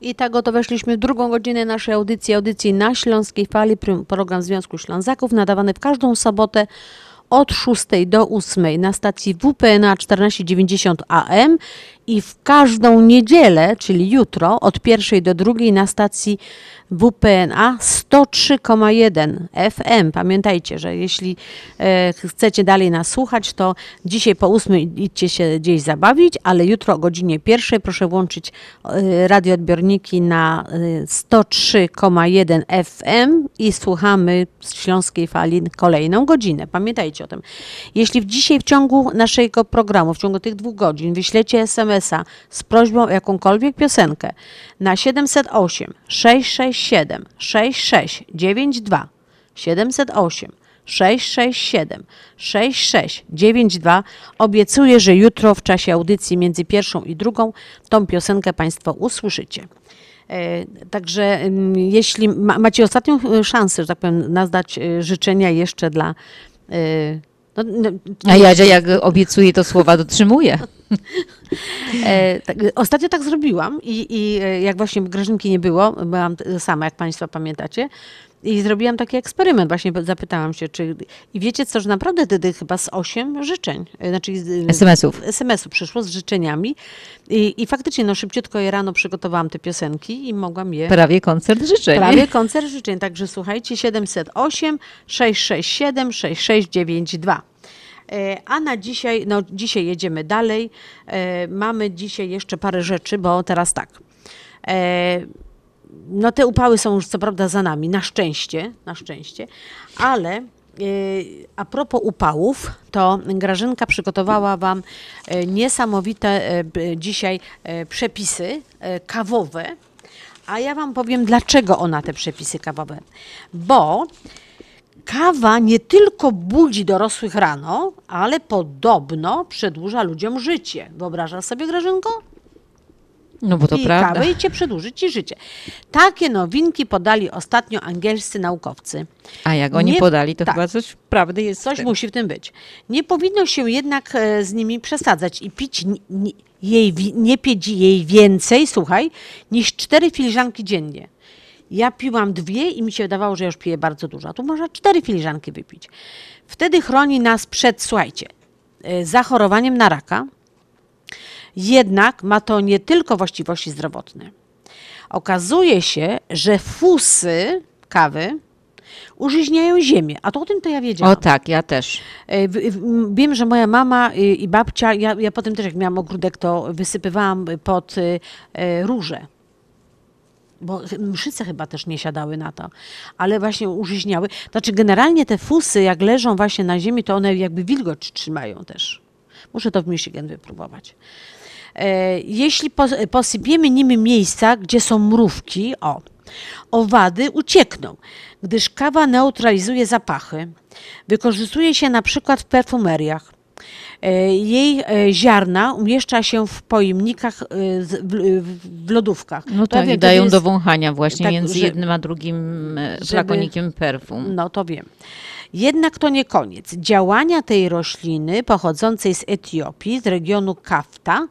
I tak oto weszliśmy w drugą godzinę naszej audycji, audycji na Śląskiej Fali, pr- program Związku Ślązaków, nadawany w każdą sobotę od 6 do 8 na stacji WPNA 1490 AM i w każdą niedzielę, czyli jutro, od 1 do 2 na stacji WPNA 103,1 FM. Pamiętajcie, że jeśli e, chcecie dalej nas słuchać, to dzisiaj po 8 idźcie się gdzieś zabawić, ale jutro o godzinie pierwszej proszę włączyć e, radioodbiorniki na e, 103,1 FM i słuchamy z Śląskiej Fali kolejną godzinę. Pamiętajcie o tym. Jeśli dzisiaj w ciągu naszego programu, w ciągu tych dwóch godzin wyślecie SMS-a z prośbą o jakąkolwiek piosenkę na 708 667 6692 708 667 6692 obiecuję, że jutro w czasie audycji między pierwszą i drugą tą piosenkę Państwo usłyszycie. E, Także mm, jeśli ma, macie ostatnią e, szansę, że tak powiem, nazdać e, życzenia jeszcze dla. No, no, A Jadzia jak obiecuje, to słowa dotrzymuje. E, tak, ostatnio tak zrobiłam i, i e, jak właśnie Grażynki nie było, byłam sama, jak Państwo pamiętacie, i zrobiłam taki eksperyment, właśnie zapytałam się, czy... I wiecie co, że naprawdę wtedy chyba z osiem życzeń, e, znaczy SMS-ów. SMS-u przyszło z życzeniami i, i faktycznie no szybciutko je rano przygotowałam te piosenki i mogłam je... Prawie koncert życzeń. Prawie koncert życzeń, także słuchajcie, 708 667 6692. E, A na dzisiaj, no dzisiaj jedziemy dalej. E, Mamy dzisiaj jeszcze parę rzeczy, bo teraz tak. No te upały są już co prawda za nami, na szczęście, na szczęście, ale e, a propos upałów, to Grażynka przygotowała Wam e, niesamowite b- dzisiaj przepisy kawowe, a ja Wam powiem, dlaczego ona te przepisy kawowe. Bo kawa nie tylko budzi dorosłych rano, ale podobno przedłuża ludziom życie. Wyobrażasz sobie, Grażynko? No bo to prawda. kawę i cię przedłuży ci życie. Takie nowinki podali ostatnio angielscy naukowcy. A jak oni Nie- podali, to tak. chyba coś prawdy jest. w Coś tym. musi w tym być. Nie powinno się jednak e, z nimi przesadzać i pić ni- ni- jej, nie pić jej więcej, słuchaj, niż cztery filiżanki dziennie. Ja piłam dwie i mi się wydawało, że już piję bardzo dużo. A tu można cztery filiżanki wypić. Wtedy chroni nas przed, słuchajcie, e, zachorowaniem na raka. Jednak ma to nie tylko właściwości zdrowotne. Okazuje się, że fusy kawy użyźniają ziemię. A to o tym to ja wiedziałam. O tak, ja też. E, Wiem, że moja mama y, i babcia, ja, ja potem też jak miałam ogródek, to wysypywałam pod y, e, róże. Bo mszyce chyba też nie siadały na to, ale właśnie użyźniały. Znaczy generalnie te fusy, jak leżą właśnie na ziemi, to one jakby wilgoć trzymają też. Muszę to w Michigan wypróbować. E, Jeśli pos- posypiemy nimi miejsca, gdzie są mrówki, o, owady uciekną, gdyż kawa neutralizuje zapachy. Wykorzystuje się na przykład w perfumeriach. E, Jej e, ziarna umieszcza się w pojemnikach, w, lodówkach. No To tak, wiem, to dają jest- do wąchania właśnie tak, między że- jednym a drugim żeby- flakonikiem perfum. No to wiem. Jednak to nie koniec. Działania tej rośliny pochodzącej z Etiopii, z regionu Kafta,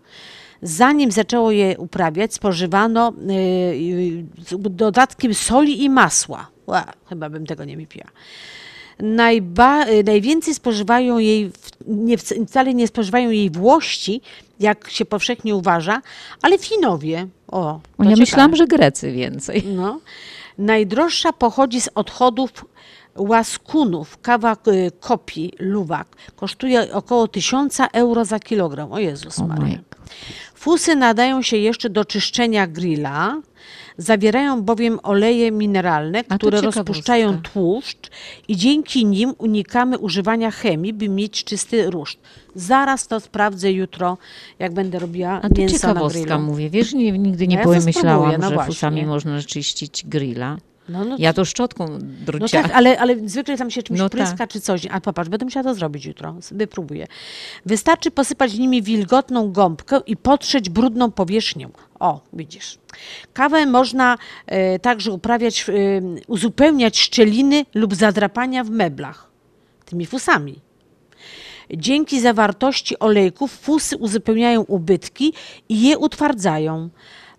zanim zaczęło je uprawiać, spożywano y, y, z dodatkiem soli i masła. Ła, chyba bym tego nie wypiła. Najba, y, najwięcej spożywają jej, nie, wc- wcale nie spożywają jej włości, jak się powszechnie uważa, ale Finowie. O, ja myślałam, że Grecy więcej. No. Najdroższa pochodzi z odchodów łaskunów. Kawa y, kopi luwak kosztuje około 1000 euro za kilogram. O Jezus Maria. Fusy nadają się jeszcze do czyszczenia grilla, zawierają bowiem oleje mineralne, to które rozpuszczają tłuszcz i dzięki nim unikamy używania chemii, by mieć czysty ruszt. Zaraz to sprawdzę jutro, jak będę robiła A tu mięso na ciekawostka grillu. mówię. Wiesz, nie, nigdy nie ja to pomyślałam, no że właśnie. fusami można czyścić grilla. No, no ja to- to szczotką No drucia. tak, ale, ale zwykle tam się czymś No pryska tak. czy coś. A popatrz, będę musiała to zrobić jutro. Wypróbuję. Wystarczy posypać nimi wilgotną gąbkę i potrzeć brudną powierzchnią. O, widzisz. Kawę można e, także uprawiać, e, uzupełniać szczeliny lub zadrapania w meblach. Tymi fusami. Dzięki zawartości olejków fusy uzupełniają ubytki i je utwardzają.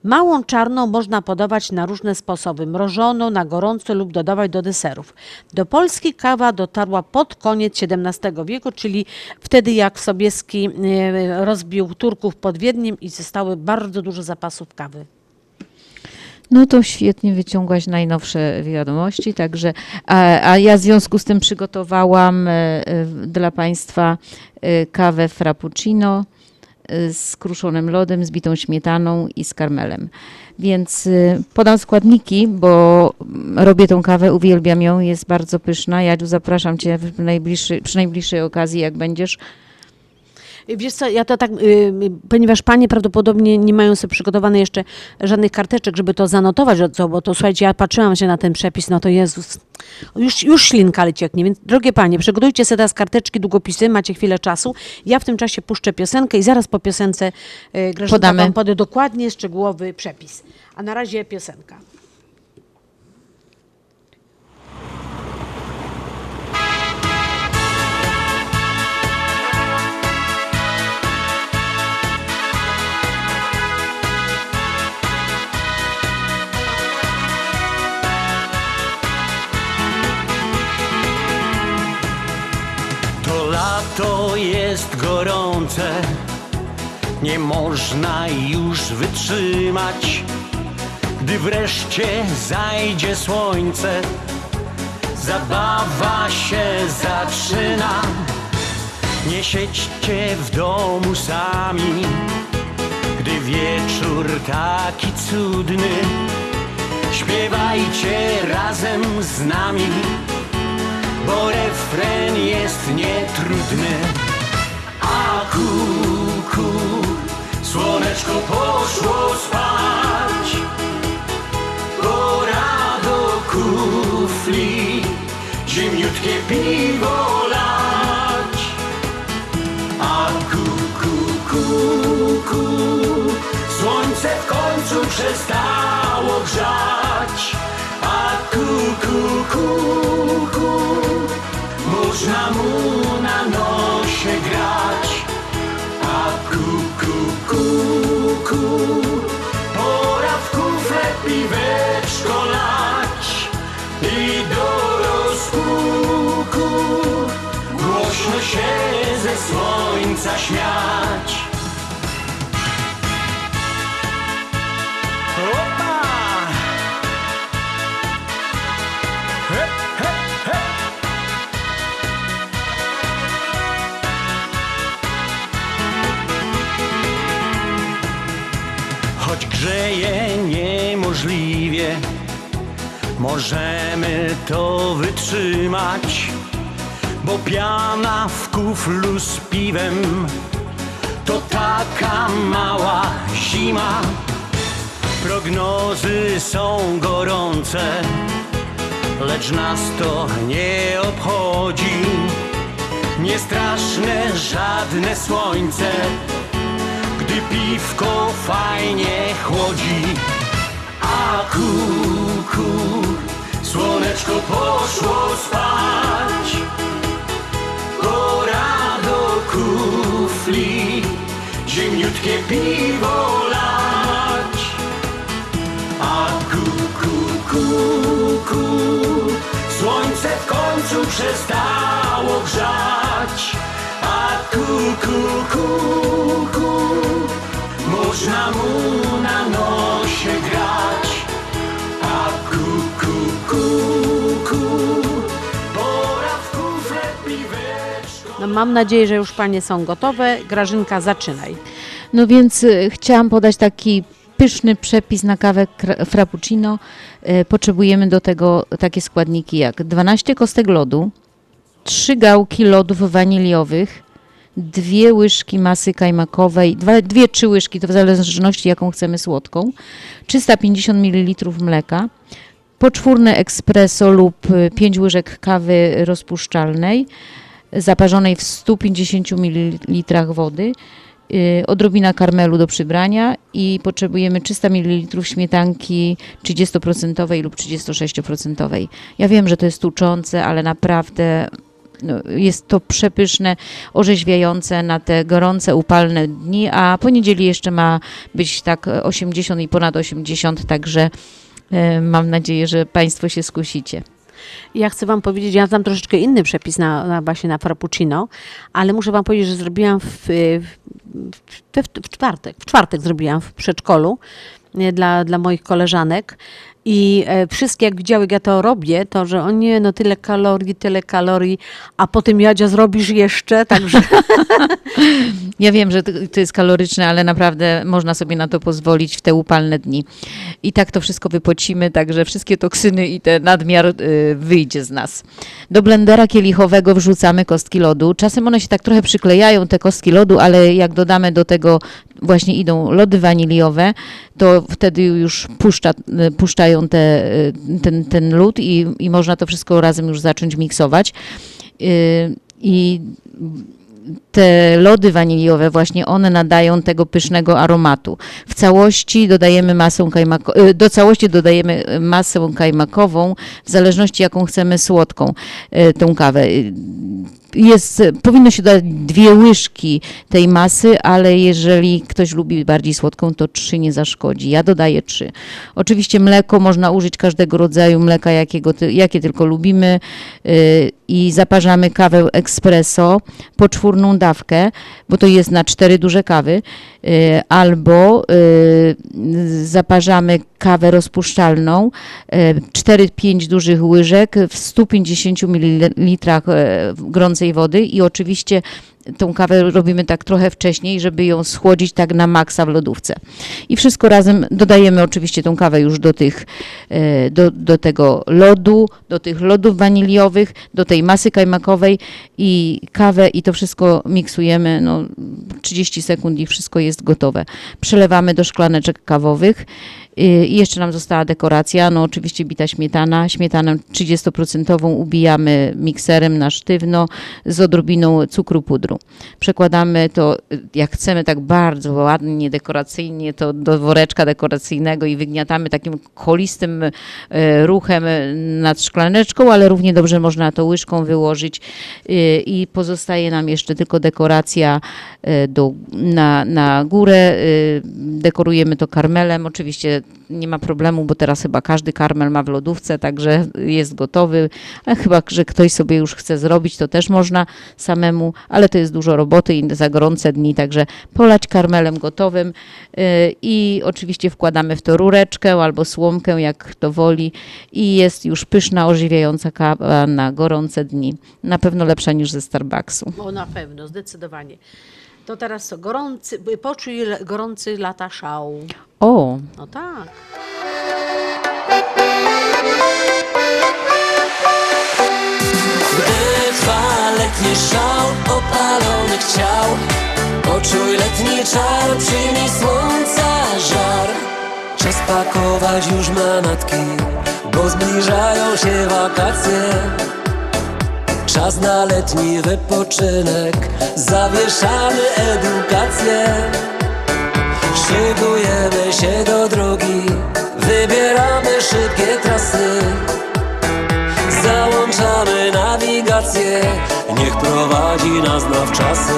Małą czarną można podawać na różne sposoby, mrożoną, na gorąco lub dodawać do deserów. Do Polski kawa dotarła pod koniec XVII wieku, czyli wtedy jak Sobieski e, rozbił Turków pod Wiedniem i zostały bardzo dużo zapasów kawy. No to świetnie wyciągłaś najnowsze wiadomości, także a, a ja w związku z tym przygotowałam e, e, dla Państwa kawę frappuccino z kruszonym lodem, z bitą śmietaną i z karmelem. Więc e, podam składniki, bo robię tą kawę, uwielbiam ją, jest bardzo pyszna. Jadziu, zapraszam Cię w najbliższy, przy najbliższej okazji, jak będziesz. Wiesz co, ja to tak, y, ponieważ panie prawdopodobnie nie mają sobie przygotowane jeszcze żadnych karteczek, żeby to zanotować, co, bo to słuchajcie, ja patrzyłam się na ten przepis, no to Jezus, już, już ślinka ale cieknie, więc drogie panie, przygotujcie sobie teraz karteczki, długopisy, macie chwilę czasu, ja w tym czasie puszczę piosenkę i zaraz po piosence y, Grażynka Podamy. wam poda dokładnie szczegółowy przepis. A na razie piosenka. Lato jest gorące, nie można już wytrzymać. Gdy wreszcie zajdzie słońce, zabawa się zaczyna. Nie siedźcie w domu sami, gdy wieczór taki cudny. Śpiewajcie razem z nami bo refren jest nietrudny. A kuku, słoneczko poszło spać, pora do kufli, zimniutkie piwo lać. A kuku, kuku, słońce w końcu przestało grzać. A kuku, kuku, można mu na nosie grać. A kuku, kuku, pora w kufle piweczko lać. I do rozpuku głośno się ze słońca śmiać. Możemy to wytrzymać, bo piana w kuflu z piwem to taka mała zima. Prognozy są gorące, lecz nas to nie obchodzi. Niestraszne żadne słońce, gdy piwko fajnie chłodzi. A kuku, słoneczko poszło spać. Pora do kufli, zimniutkie piwo lać. A kuku, kuku, słońce w końcu przestało grzać. A kuku, kuku, można mu na nosie mam nadzieję, że już panie są gotowe. Grażynka, zaczynaj. No więc y, chciałam podać taki pyszny przepis na kawę frappuccino. Y, Potrzebujemy do tego takie składniki jak 12 kostek lodu, 3 gałki lodów waniliowych, dwie łyżki masy kajmakowej, dwie, trzy łyżki, to w zależności jaką chcemy słodką, 350 ml mleka, poczwórne espresso lub 5 łyżek kawy rozpuszczalnej, zaparzonej w 150 ml wody, y, odrobina karmelu do przybrania i potrzebujemy 300 ml śmietanki 30% lub 36%. Ja wiem, że to jest tłuczące, ale naprawdę no, jest to przepyszne, orzeźwiające na te gorące, upalne dni, a po niedzieli jeszcze ma być tak 80 i ponad 80, także e, mam nadzieję, że Państwo się skusicie. Ja chcę Wam powiedzieć, ja znam troszeczkę inny przepis na, na właśnie na frappuccino, ale muszę Wam powiedzieć, że zrobiłam w, w, w, w czwartek, w czwartek zrobiłam w przedszkolu nie, dla, dla moich koleżanek i e, wszystkie jak widziały, jak ja to robię, to że o nie, no tyle kalorii, tyle kalorii, a potem Jadzia zrobisz jeszcze, także Ja wiem, że to jest kaloryczne, ale naprawdę można sobie na to pozwolić w te upalne dni. I tak to wszystko wypocimy, także wszystkie toksyny i ten nadmiar y, wyjdzie z nas. Do blendera kielichowego wrzucamy kostki lodu. Czasem one się tak trochę przyklejają, te kostki lodu, ale jak dodamy do tego, właśnie idą lody waniliowe, to wtedy już puszcza, y, te, y, ten, ten lód i, i można to wszystko razem już zacząć miksować. Y, I te lody waniliowe właśnie one nadają tego pysznego aromatu. W całości dodajemy masę kajmako- y, do całości dodajemy masę kajmakową, w zależności jaką chcemy słodką y, tą kawę. Y, Jest, powinno się dodać dwie łyżki tej masy, ale jeżeli ktoś lubi bardziej słodką, to trzy nie zaszkodzi. Ja dodaję trzy. Oczywiście mleko można użyć każdego rodzaju mleka, jakiego, jakie tylko lubimy i zaparzamy kawę espresso, poczwórną dawkę, bo to jest na cztery duże kawy, y, albo y, zaparzamy kawę rozpuszczalną, y, 4-5 dużych łyżek w 150 ml gorącej wody i oczywiście tą kawę robimy tak trochę wcześniej, żeby ją schłodzić tak na maksa w lodówce. I wszystko razem dodajemy oczywiście tą kawę już do tych, do, do tego lodu, do tych lodów waniliowych, do tej masy kajmakowej i kawę i to wszystko miksujemy, no 30 sekund i wszystko jest gotowe. Przelewamy do szklaneczek kawowych y, i jeszcze nam została dekoracja, no oczywiście bita śmietana. Śmietanę 30% ubijamy mikserem na sztywno z odrobiną cukru pudru. Przekładamy to, jak chcemy, tak bardzo ładnie, dekoracyjnie, to do woreczka dekoracyjnego i wygniatamy takim kolistym y, ruchem nad szklaneczką, ale równie dobrze można to łyżką wyłożyć y, i pozostaje nam jeszcze tylko dekoracja y, do, na, na górę. Dekorujemy to karmelem. Oczywiście nie ma problemu, bo teraz chyba każdy karmel ma w lodówce, także jest gotowy. A chyba, że ktoś sobie już chce zrobić, to też można samemu, ale to jest dużo roboty i za gorące dni, także polać karmelem gotowym y, i oczywiście wkładamy w to rureczkę albo słomkę, jak kto woli i jest już pyszna, ożywiająca kawa na gorące dni. Na pewno lepsza niż ze Starbucksu. o na pewno, zdecydowanie. To teraz co, gorący, poczuj le- gorący lata szał. O, No tak. Gdy trwa letni szał opalonych ciał Poczuj letni czar, przyjmij słońca żar. Czas pakować już manatki Bo zbliżają się wakacje. Czas na letni wypoczynek Zawieszamy edukację Szykujemy się do drogi. Wybieramy szybkie trasy. Załączamy nawigację. Niech prowadzi nas nawczasy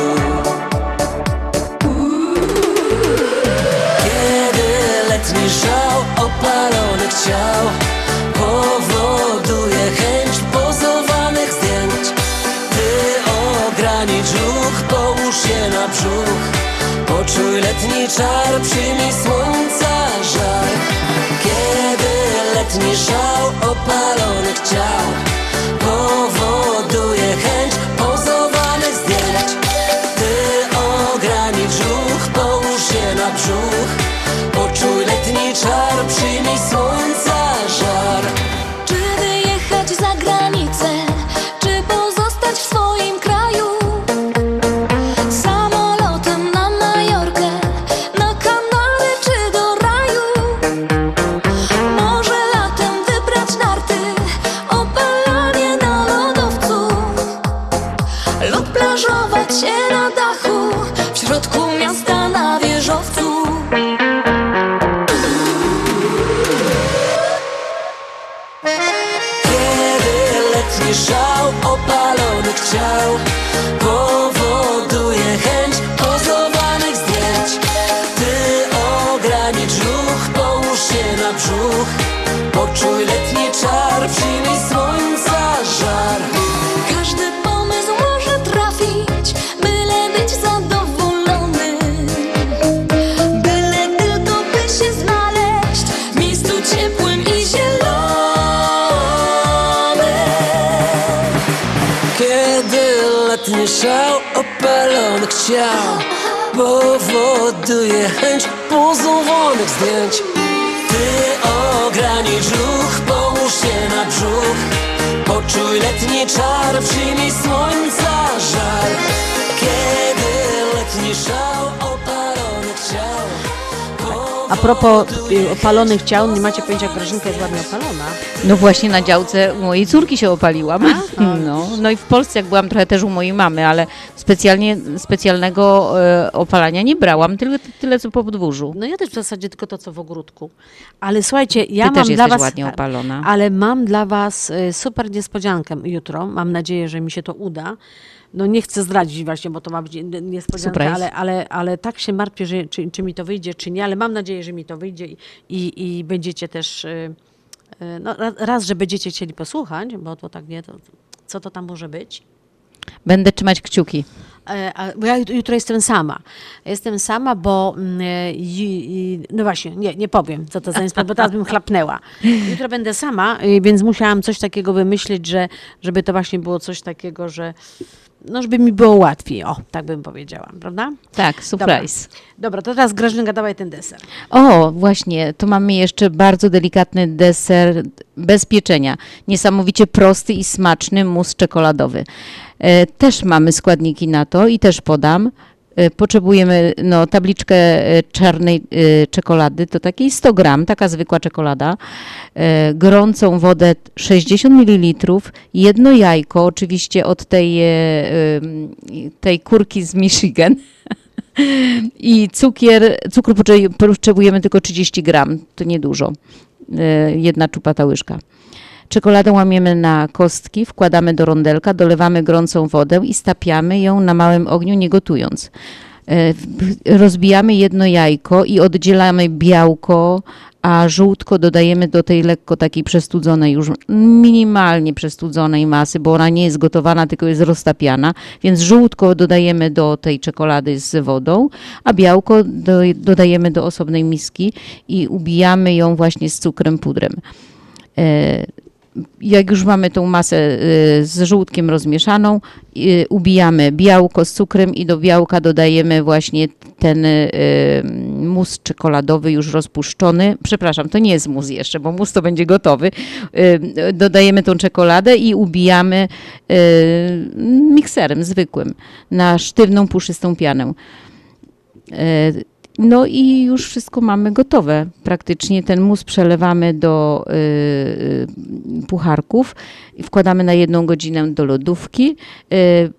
Kiedy letni żał opalonych ciał Poczuj letni czar, przyjmij słońca żar Kiedy letni żał opalonych ciał propos y, opalonych ciał, nie macie pojęcia, Grażynka jest ładnie opalona. No właśnie na działce u mojej córki się opaliłam. No, no i w Polsce jak byłam trochę też u mojej mamy, ale specjalnie, specjalnego e, opalania nie brałam, tyle, tyle co po podwórzu. No ja też w zasadzie tylko to, co w ogródku. Ale słuchajcie, ja Ty mam też dla was... ładnie opalona. Ale mam dla was y, super niespodziankę jutro. Mam nadzieję, że mi się to uda. No nie chcę zdradzić właśnie, bo to ma być nie- niespodzianka, Surprise. ale, ale, ale tak się martwię, że, czy, czy mi to wyjdzie, czy nie, ale mam nadzieję, że mi to wyjdzie i, i, i będziecie też, y, y, no ra- raz, że będziecie chcieli posłuchać, bo to tak nie, to co to tam może być. Będę trzymać kciuki. E, Bo ja jut- jutro jestem sama. Jestem sama, bo mm, i, no właśnie, nie, nie powiem, co to za inspiracja, bo teraz bym chlapnęła. Jutro będę sama, y, więc musiałam coś takiego wymyślić, że, żeby to właśnie było coś takiego, że no, żeby mi było łatwiej. O, tak bym powiedziała, prawda? Tak, surprise. Dobra, Dobra to teraz Grażynka, dawaj ten deser. O, właśnie, to mamy jeszcze bardzo delikatny deser bez pieczenia. Niesamowicie prosty i smaczny mus czekoladowy. E, też mamy składniki na to i też podam. E, Potrzebujemy no, tabliczkę e, czarnej e, czekolady, to takiej 100 gram, taka zwykła czekolada, gorącą wodę 60 ml, jedno jajko, oczywiście od tej, tej kurki z Michigan. I cukier, cukru potrze- potrzebujemy tylko 30 gram, to niedużo, jedna czupata łyżka. Czekoladę łamiemy na kostki, wkładamy do rondelka, dolewamy gorącą wodę i stapiamy ją na małym ogniu, nie gotując. E, Rozbijamy jedno jajko i oddzielamy białko, a żółtko dodajemy do tej lekko takiej przestudzonej, już minimalnie przestudzonej masy, bo ona nie jest gotowana, tylko jest roztapiana, więc żółtko dodajemy do tej czekolady z wodą, a białko do, dodajemy do osobnej miski i ubijamy ją właśnie z cukrem pudrem. E, jak już mamy tą masę y, z żółtkiem rozmieszaną, y, ubijamy białko z cukrem i do białka dodajemy właśnie ten y, mus czekoladowy już rozpuszczony. Przepraszam, to nie jest mus jeszcze, bo mus to będzie gotowy. Dodajemy tą czekoladę i ubijamy mikserem zwykłym na sztywną, puszystą pianę. No i już wszystko mamy gotowe. Praktycznie ten mus przelewamy do y, y, pucharków wkładamy na jedną godzinę do lodówki. Y,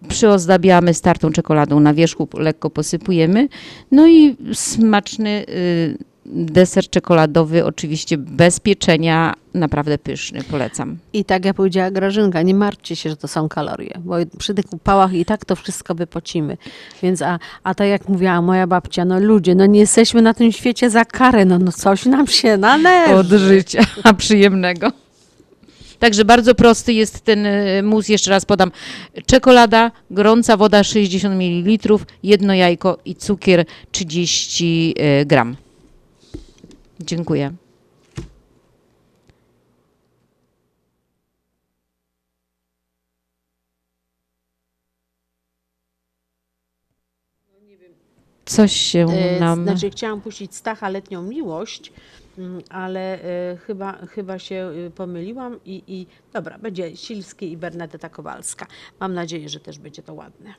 Przyozdabiamy startą czekoladą na wierzchu, lekko posypujemy. No i smaczny y, deser czekoladowy, oczywiście bez pieczenia, naprawdę pyszny, polecam. I tak jak powiedziała Grażynka, nie martwcie się, że to są kalorie, bo przy tych upałach i tak to wszystko wypocimy. Więc, a, a tak jak mówiła moja babcia, no ludzie, no nie jesteśmy na tym świecie za karę, no, no coś nam się należy. Od życia przyjemnego. Także bardzo prosty jest ten y, mus, jeszcze raz podam. Czekolada, gorąca woda 60 ml, jedno jajko i cukier 30 y, gram. Dziękuję. Coś się E, nam... Znaczy chciałam puścić Stacha Letnią Miłość, mm, ale e, chyba, chyba się y, pomyliłam i, i dobra, będzie Silski i Bernadetta Kowalska. Mam nadzieję, że też będzie to ładne.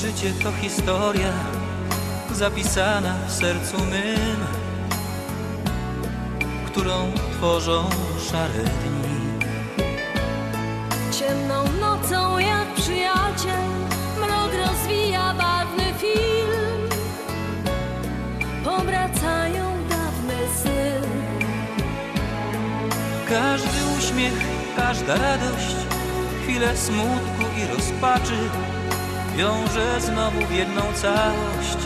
Życie to historia, zapisana w sercu mym, którą tworzą szare dni. Ciemną nocą jak przyjaciel Mrok rozwija barwny film Powracają dawne sny Każdy uśmiech, każda radość, chwilę smutku i rozpaczy wiąże znowu w jedną całość.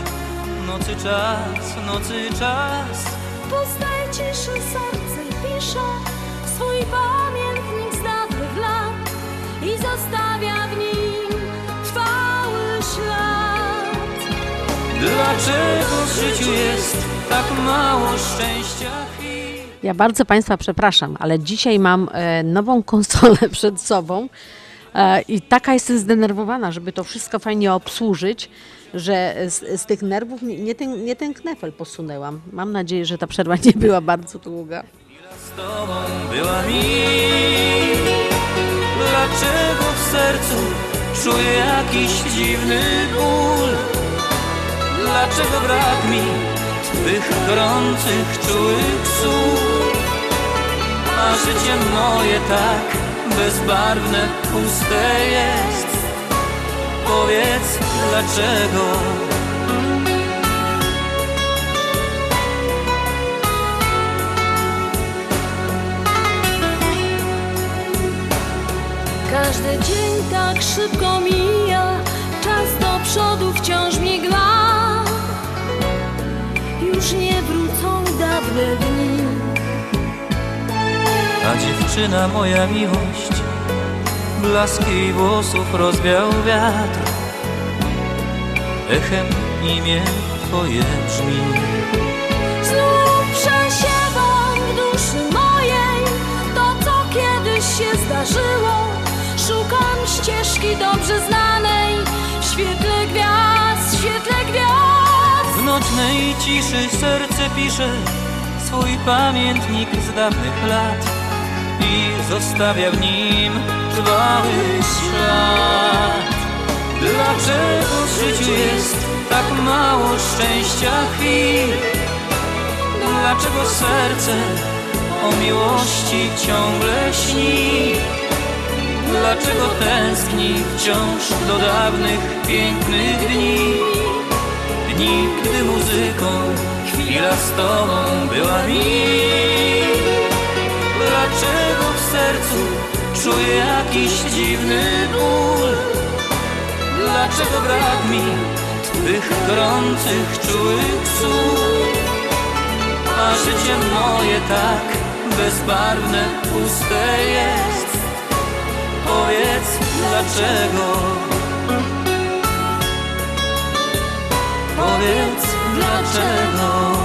Nocy czas, nocy czas. Poznaje ciszy serce pisze Swój pamiętnik z dawnych lat I zostawia w nim trwały ślad Dlaczego w życiu jest tak mało szczęścia? Ja bardzo Państwa przepraszam, ale dzisiaj mam e, nową konsolę przed sobą i taka jestem zdenerwowana, żeby to wszystko fajnie obsłużyć, że z, z tych nerwów nie, nie, ten, nie ten knefel posunęłam. Mam nadzieję, że ta przerwa nie była bardzo długa. Z tobą była mi Dlaczego w sercu czuję jakiś dziwny ból? Dlaczego brak mi twych gorących, czułych słów? A życie moje tak bezbarwne, puste jest. Powiedz dlaczego? Każdy dzień tak szybko mija Czas do przodu wciąż migla Już nie wrócą dawne dni dziewczyna moja miłość. Blask jej włosów rozwiał wiatr. Echem imię twoje brzmi. Znów przesiewam w duszy mojej To, co kiedyś się zdarzyło. Szukam ścieżki dobrze znanej W świetle gwiazd, w świetle gwiazd. W nocnej ciszy serce pisze Swój pamiętnik z dawnych lat I zostawia w nim trwały ślad Dlaczego w życiu jest tak mało szczęścia chwil? Dlaczego serce o miłości ciągle śni? Dlaczego tęskni wciąż do dawnych pięknych dni? Dni, gdy muzyką chwila z tobą była mi. Dlaczego w sercu czuję jakiś dziwny ból? Dlaczego brak mi twych gorących, czułych słów? A życie moje tak bezbarwne, puste jest Powiedz dlaczego Powiedz dlaczego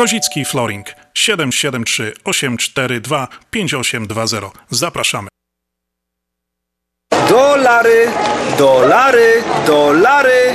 Kozicki Flooring 773 842 5820. Zapraszamy. Dolary, dolary, dolary,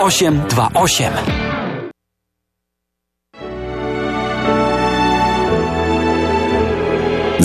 0828.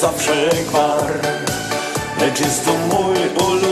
Zawsze gwar. Lecz jest to mój ulubiony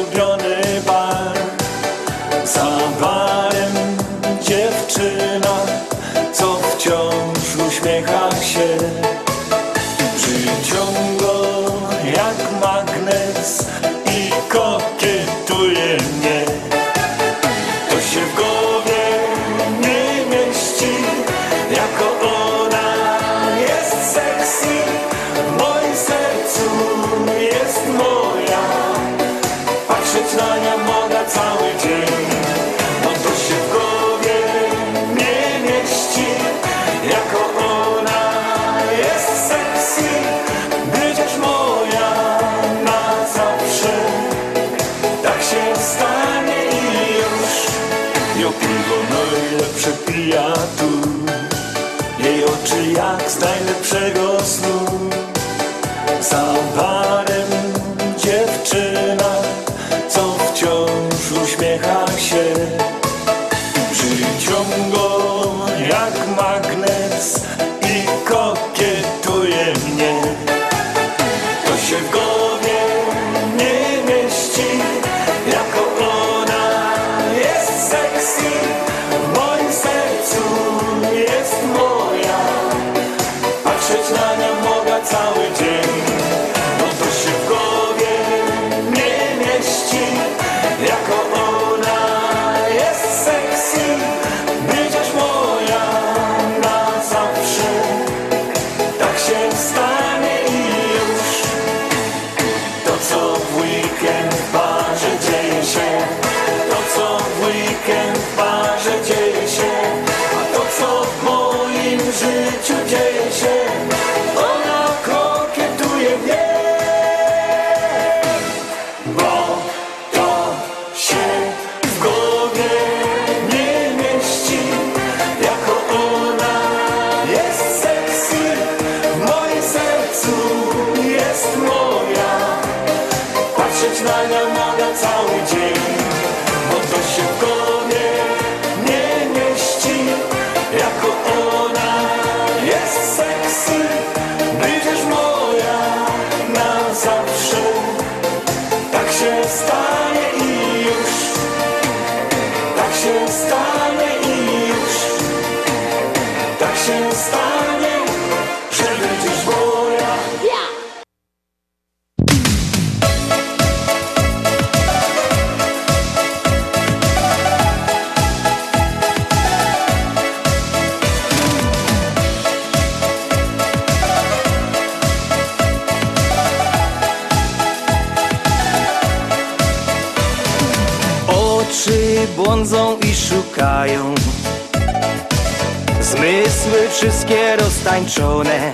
Zmysły wszystkie roztańczone.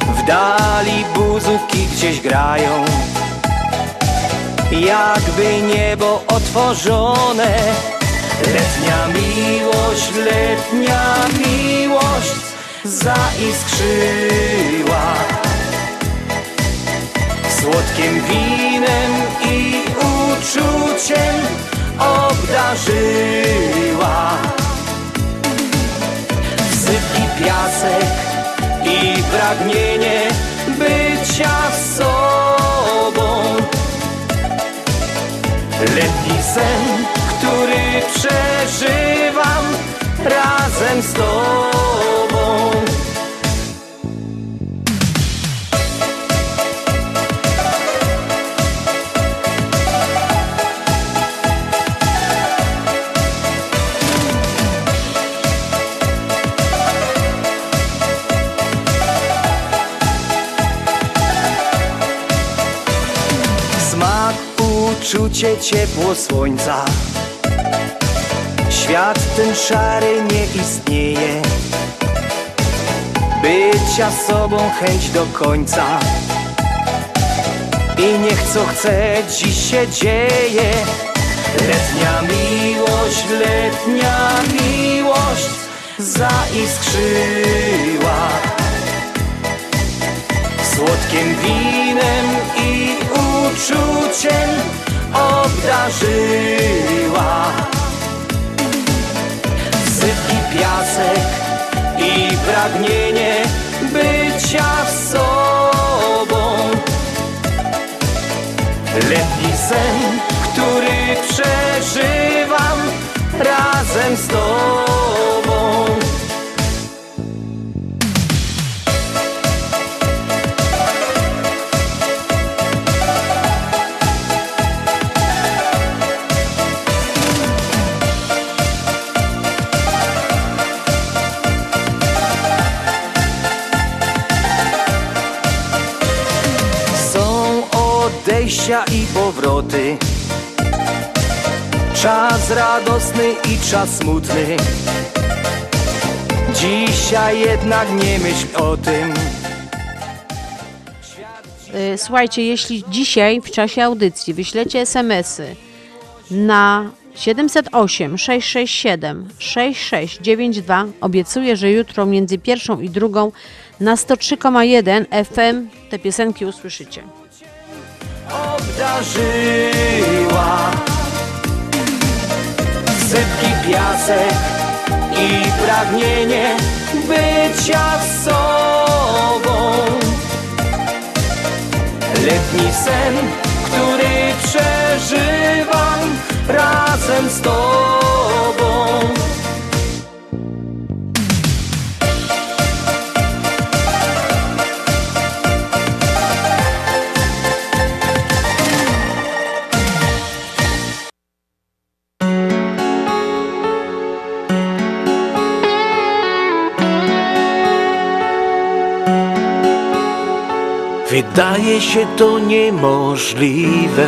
W dali buzówki gdzieś grają. Jakby niebo otworzone. Letnia miłość, letnia miłość Zaiskrzyła. Słodkim winem i uczuciem obdarzyła. Sypki piasek i pragnienie bycia sobą. Letni sen, który przeżywam razem z tobą uczucie, ciepło słońca. Świat ten szary nie istnieje. Bycia sobą chęć do końca. I niech co chce dziś się dzieje. Letnia miłość, letnia miłość Zaiskrzyła. Słodkim winem i uczuciem obdarzyła Sypki piasek i pragnienie bycia sobą. Letni sen, który przeżywam razem z tobą odejścia i powroty. Czas radosny i czas smutny. Dzisiaj jednak nie myśl o tym. Y, Słuchajcie, jeśli dzisiaj w czasie audycji wyślecie SMS-y na 708 667 6692, obiecuję, że jutro między pierwszą i drugą na 103,1 FM te piosenki usłyszycie. Obdarzyła. Sypki piasek i pragnienie bycia sobą. Letni sen, który przeżywam razem z tobą Wydaje się to niemożliwe,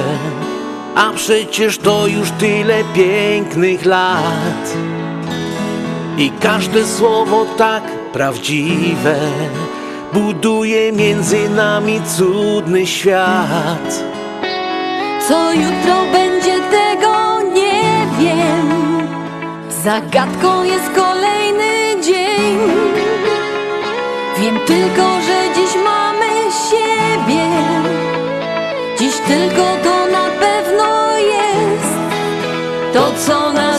a przecież to już tyle pięknych lat. I każde słowo tak prawdziwe buduje między nami cudny świat. Co jutro będzie, tego nie wiem. Zagadką jest kolejny dzień. Wiem tylko, że dziś mamy siebie. Dziś tylko to na pewno jest. To, co na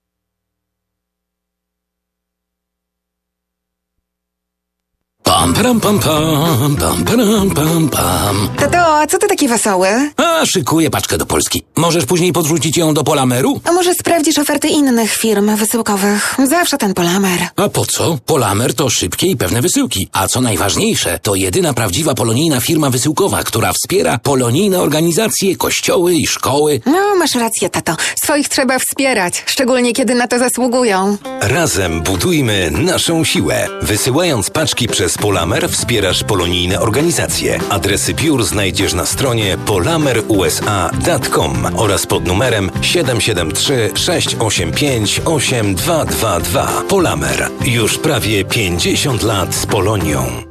Pam, pam, pam, pam, pam, pam, pam, pam. Tato, a co ty taki wesoły? A, szykuję paczkę do Polski. Możesz później podrzucić ją do Polameru? A może sprawdzisz oferty innych firm wysyłkowych? Zawsze ten Polamer. A po co? Polamer to szybkie i pewne wysyłki. A co najważniejsze, to jedyna prawdziwa polonijna firma wysyłkowa, która wspiera polonijne organizacje, kościoły i szkoły. No, masz rację, tato. Swoich trzeba wspierać, szczególnie kiedy na to zasługują. Razem budujmy naszą siłę. Wysyłając paczki przez Polamer wspierasz polonijne organizacje. Adresy biur znajdziesz na stronie polamerusa.com oraz pod numerem 773 685 8222. Polamer. Już prawie 50 lat z Polonią.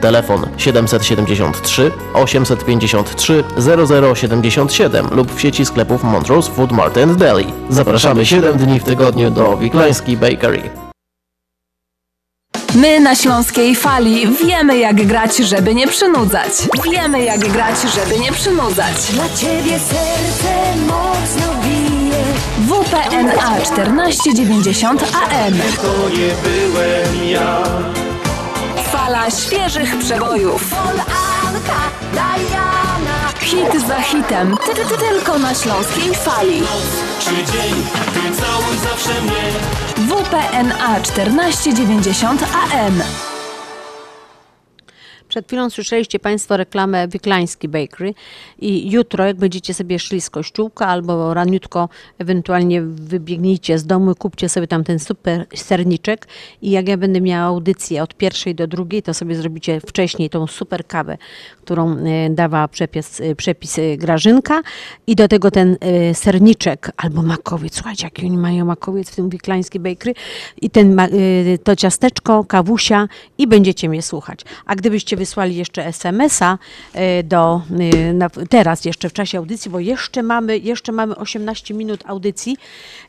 Telefon 773 853 0077 lub w sieci sklepów Montrose Food Mart and Deli. Zapraszamy 7 dni w tygodniu do Wiklański Bakery. My na Śląskiej Fali wiemy jak grać, żeby nie przynudzać. Wiemy jak grać, żeby nie przynudzać. Dla ciebie serce mocno bije. WPNA 1490 AM. To nie byłem ja. Fala świeżych przebojów. Diana. Hit za hitem. Ty, ty, ty, tylko na Śląskiej Fali. Czy dzień, ty całuj zawsze mnie. WPNA 1490 AM. Przed chwilą słyszeliście Państwo reklamę Wiklański Bakery i jutro, jak będziecie sobie szli z kościółka albo raniutko ewentualnie wybiegnijcie z domu, kupcie sobie tam ten super serniczek i jak ja będę miała audycję od pierwszej do drugiej, to sobie zrobicie wcześniej tą super kawę, którą e, dawała przepis, e, przepis e, Grażynka i do tego ten e, serniczek albo makowiec. Słuchajcie, jaki oni mają makowiec w tym Wiklański Bakery i ten, to ciasteczko, kawusia i będziecie mnie słuchać. A gdybyście wysłali jeszcze SMS-a e, do e, na, teraz jeszcze w czasie audycji, bo jeszcze mamy, jeszcze mamy 18 minut audycji.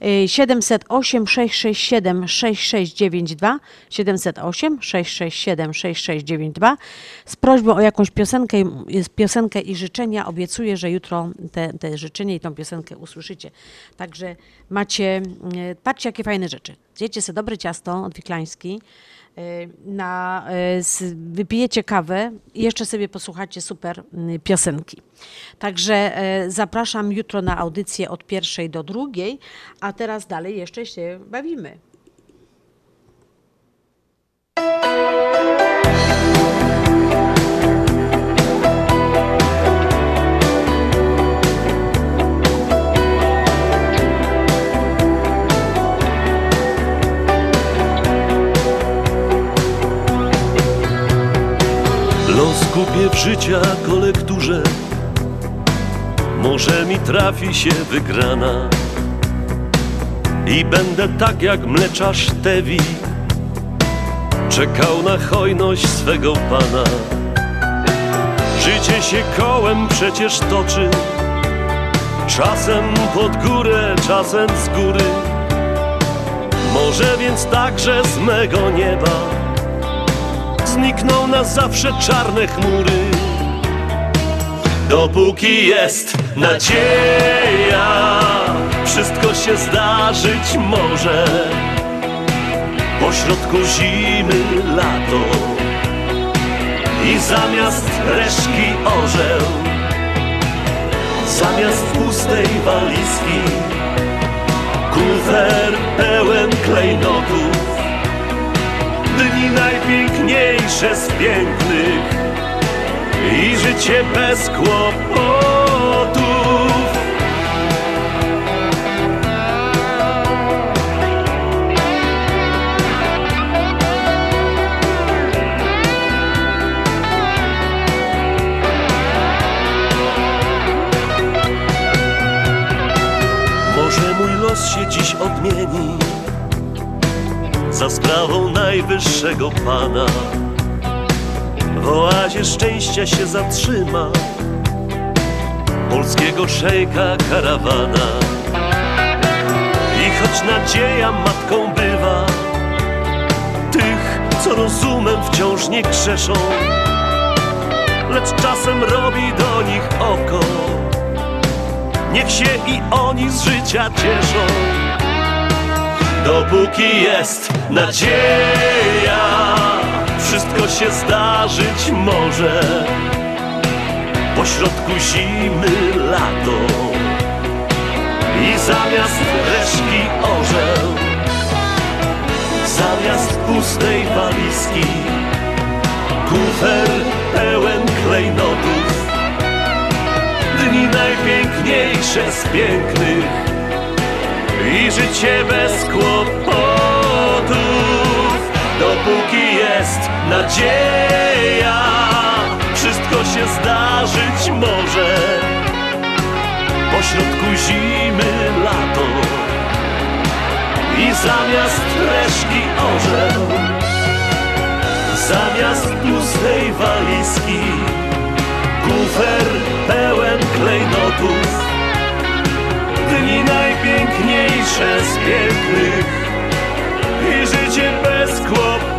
E, 708 667 6692 708 667 6692 z prośbą o jakąś piosenkę, piosenkę i życzenia. Obiecuję, że jutro te, te życzenie i tą piosenkę usłyszycie. Także macie, e, patrzcie jakie fajne rzeczy. Zjecie sobie dobre ciasto od Wiklański, na, e, z, wypijecie kawę i jeszcze sobie posłuchacie super mm, piosenki. Także zapraszam jutro na audycję od pierwszej do drugiej, a teraz dalej jeszcze się bawimy. Kupię w życia kolekturze. Może mi trafi się wygrana. I będę tak jak mleczarz Tewi Czekał na hojność swego pana. Życie się kołem przecież toczy. Czasem pod górę, czasem z góry. Może więc także z mego nieba znikną na zawsze czarne chmury. Dopóki jest nadzieja, wszystko się zdarzyć może. Pośrodku zimy lato i zamiast reszki orzeł, zamiast pustej walizki, kufer pełen klejnotów dni najpiękniejsze z pięknych i życie bez kłopotów. Może mój los się dziś odmieni za sprawą najwyższego Pana. W oazie szczęścia się zatrzyma polskiego szejka karawana. I choć nadzieja matką bywa tych, co rozumem wciąż nie grzeszą, lecz czasem robi do nich oko. Niech się i oni z życia cieszą. Dopóki jest nadzieja, wszystko się zdarzyć może. Pośrodku zimy lato i zamiast reszki orzeł, zamiast pustej walizki, kufer pełen klejnotów. przez pięknych i życie bez kłopotów, dopóki jest nadzieja, wszystko się zdarzyć może. Pośrodku zimy lato i zamiast reszki orzeł, zamiast pustej walizki, kufer pełen klejnotów dni najpiękniejsze z pięknych i życie bez kłopotu.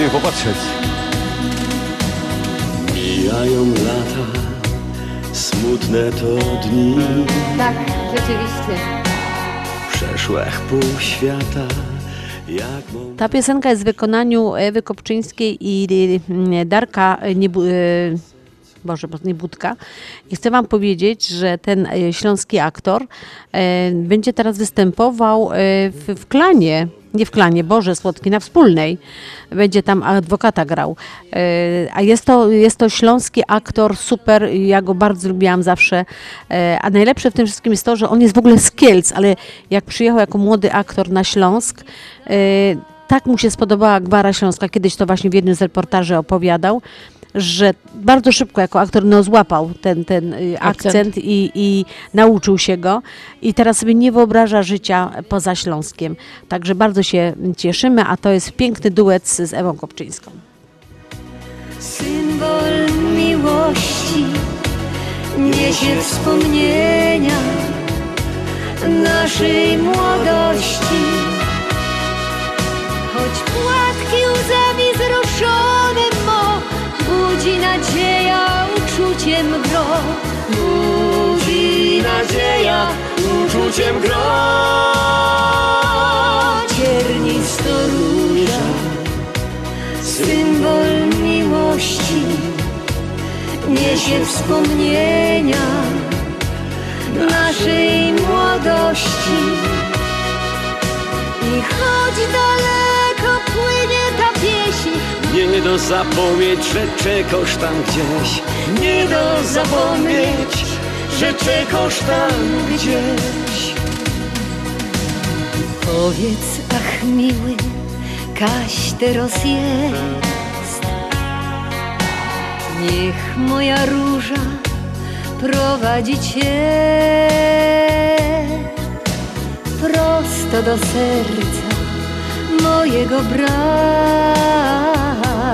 Ciebie popatrzeć. Mijają lata, smutne to dni, Tak, rzeczywiście. przeszłych pół świata. Ta piosenka jest w wykonaniu Ewy Kopczyńskiej i Darka Niebu, y, Boże, bo nie Budka. I chcę Wam powiedzieć, że ten y, śląski aktor y, będzie teraz występował y, w, w klanie, nie w klanie, Boże Słodki, na wspólnej. Będzie tam adwokata grał. A jest to, jest to śląski aktor, super, ja go bardzo lubiłam zawsze. A najlepsze w tym wszystkim jest to, że on jest w ogóle z Kielc, ale jak przyjechał jako młody aktor na Śląsk, tak mu się spodobała Gwara Śląska, kiedyś to właśnie w jednym z reportaży opowiadał, że bardzo szybko jako aktor no, złapał ten, ten y, akcent, Akcent. i, i nauczył się go i teraz sobie nie wyobraża życia poza Śląskiem. Także bardzo się cieszymy, a to jest piękny duet z, z Ewą Kopczyńską. Symbol miłości niesie wspomnienia naszej młodości. Choć płatki łzami budzi nadzieja uczuciem gro. Budzi nadzieja uczuciem gro. Ciernisto róża, symbol miłości niesie wspomnienia naszej młodości. I ta pieśń, Nie do zapomnieć, że czekasz tam gdzieś. nie do zapomnieć, że czekasz tam gdzieś. Powiedz, ach miły, kaś teraz jest. Niech moja róża prowadzi cię prosto do serca mojego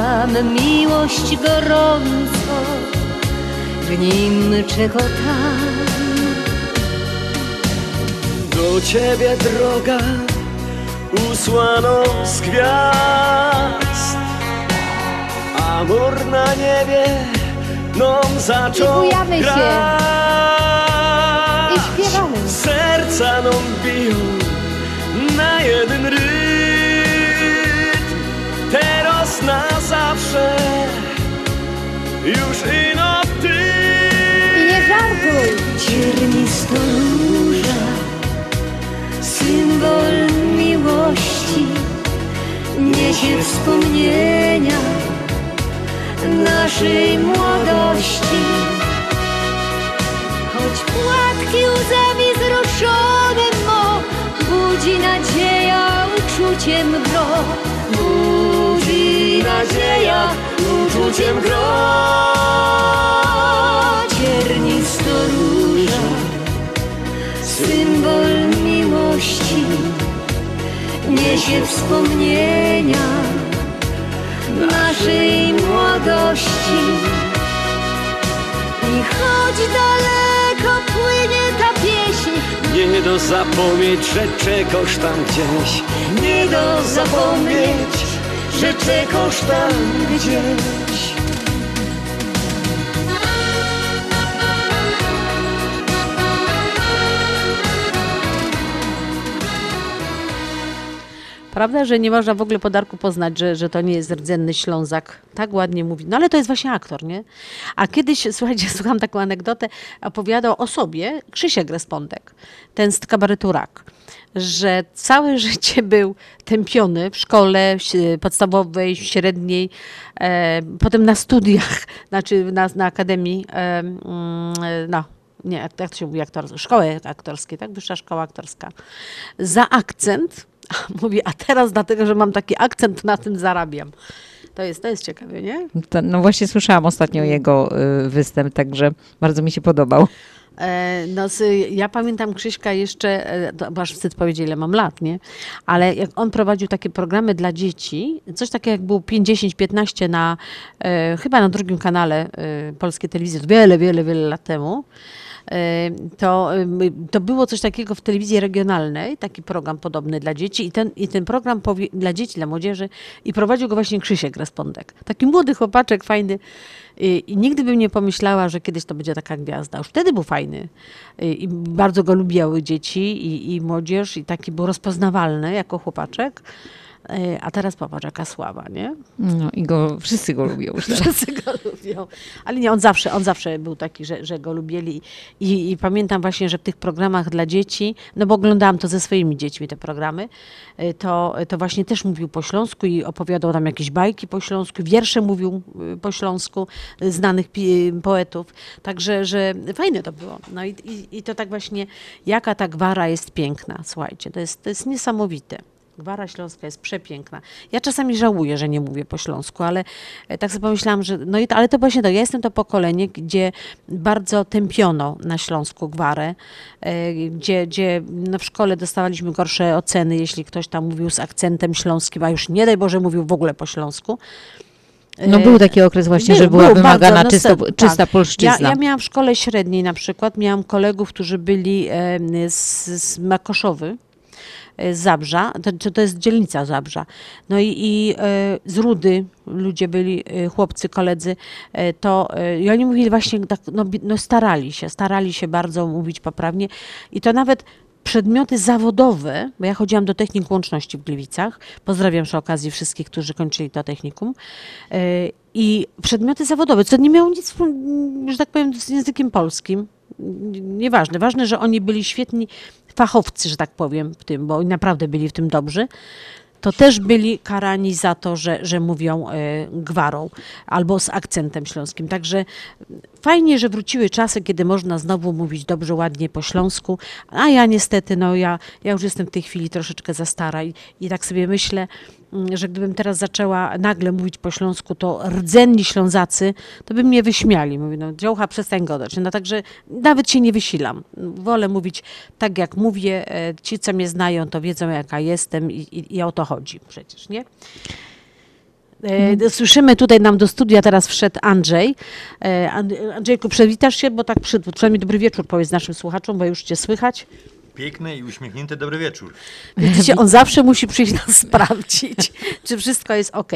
bram. Miłość gorąco w nim czekota. Do ciebie droga usłano z gwiazd Amor na niebie nam zaczął I bujamy się. grać I śpiewamy. Serca nam biją na jeden rytm zawsze już ino ty nie żartuj. Ciernisto róża, symbol miłości, niesie wspomnienia naszej młodości. Choć płatki łzami wzruszone mo, budzi nadzieja uczuciem gro. Budzi nadzieja uczuciem gro. Ciernisto róża, symbol miłości, niesie wspomnienia naszej młodości. I choć daleko płynie ta pieśń, Nie do zapomnieć, że czekasz tam gdzieś Nie do zapomnieć, że czekasz tam gdzieś. Prawda, że nie można w ogóle podarku poznać, że, że to nie jest rdzenny Ślązak. Tak ładnie mówi. No ale to jest właśnie aktor, nie? A kiedyś, słuchajcie, słucham taką anegdotę, opowiadał o sobie Krzysiek Respondek, ten z kabaretu Rak że całe życie był tępiony w szkole podstawowej, średniej, e, potem na studiach, znaczy na, na akademii, e, mm, no, nie, jak to się mówi, aktor, szkoły aktorskie, tak? Wyższa szkoła aktorska. Za akcent, mówi, a teraz dlatego, że mam taki akcent, na tym zarabiam. To jest, to jest ciekawe, nie? To, no właśnie słyszałam ostatnio jego y, występ, także bardzo mi się podobał. E, No, ja pamiętam Krzyśka jeszcze, e, bo aż wstyd powiedzieć, ile mam lat, nie? Ale jak on prowadził takie programy dla dzieci, coś takiego jak był 5-10-15 na, e, chyba na drugim kanale Polskiej Telewizji, wiele, wiele, wiele lat temu, to, em, to było coś takiego w telewizji regionalnej, taki program podobny dla dzieci i ten, i ten program dla dzieci, dla młodzieży i prowadził go właśnie Krzysiek Respondek. Taki młody chłopaczek, fajny i, i nigdy bym nie pomyślała, że kiedyś to będzie taka gwiazda. Już wtedy był fajny i, i bardzo go lubiały dzieci i, i młodzież i taki był rozpoznawalny jako chłopaczek. E, A teraz popatrz, jaka sława, nie? No i go, wszyscy go lubią już teraz. Wszyscy go lubią. Ale nie, on zawsze, on zawsze był taki, że, że go lubili. I, I pamiętam właśnie, że w tych programach dla dzieci, no bo oglądałam to ze swoimi dziećmi, te programy, y, to, to właśnie też mówił po śląsku i opowiadał tam jakieś bajki po śląsku, wiersze mówił y, po śląsku, znanych poetów. Także, że fajne to było. No i, i, i to tak właśnie, jaka ta gwara jest piękna, słuchajcie, to jest, to jest niesamowite. Gwara Śląska jest przepiękna. Ja czasami żałuję, że nie mówię po śląsku, ale e, tak sobie pomyślałam, że no i to, ale to właśnie to, ja jestem to pokolenie, gdzie bardzo tępiono na Śląsku gwarę, e, gdzie, gdzie no w szkole dostawaliśmy gorsze oceny, jeśli ktoś tam mówił z akcentem śląskim, a już nie daj Boże mówił w ogóle po śląsku. No był taki okres właśnie, że była wymagana no czysto, se- czysta tak. polszczyzna. Ja, ja miałam w szkole średniej na przykład, miałam kolegów, którzy byli e, z, z Makoszowy, e, Zabrza, to, to, jest dzielnica Zabrza. No i, i e, z Rudy ludzie byli, e, chłopcy, koledzy, to i oni mówili właśnie tak, no, no starali się, starali się bardzo mówić poprawnie i to nawet przedmioty zawodowe, bo ja chodziłam do technik łączności w Gliwicach, pozdrawiam przy okazji wszystkich, którzy kończyli to technikum, i przedmioty zawodowe, co nie miało nic, że tak powiem, z językiem polskim, nieważne. Ważne, że oni byli świetni fachowcy, że tak powiem, w tym, bo naprawdę byli w tym dobrzy. To też byli karani za to, że, że mówią e, gwarą albo z akcentem śląskim. Także fajnie, że wróciły czasy, kiedy można znowu mówić dobrze, ładnie po śląsku. A ja niestety, no ja, ja już jestem w tej chwili troszeczkę za stara i, i tak sobie myślę, że gdybym teraz zaczęła nagle mówić po śląsku, to rdzenni ślązacy, to by mnie wyśmiali. Mówię, no dziołcha, przestań godać. No także nawet się nie wysilam. Wolę mówić tak, jak mówię. E, Ci, co mnie znają, to wiedzą, jaka jestem i, i, i o to chodzi przecież, nie? E, Słyszymy tutaj nam do studia teraz wszedł Andrzej. E, And- Andrzejku, przywitasz się, bo tak przy, przynajmniej dobry wieczór powiedz naszym słuchaczom, bo już cię słychać. Piękny i uśmiechnięty dobry wieczór. Widzicie, on zawsze musi przyjść nas sprawdzić, czy wszystko jest ok.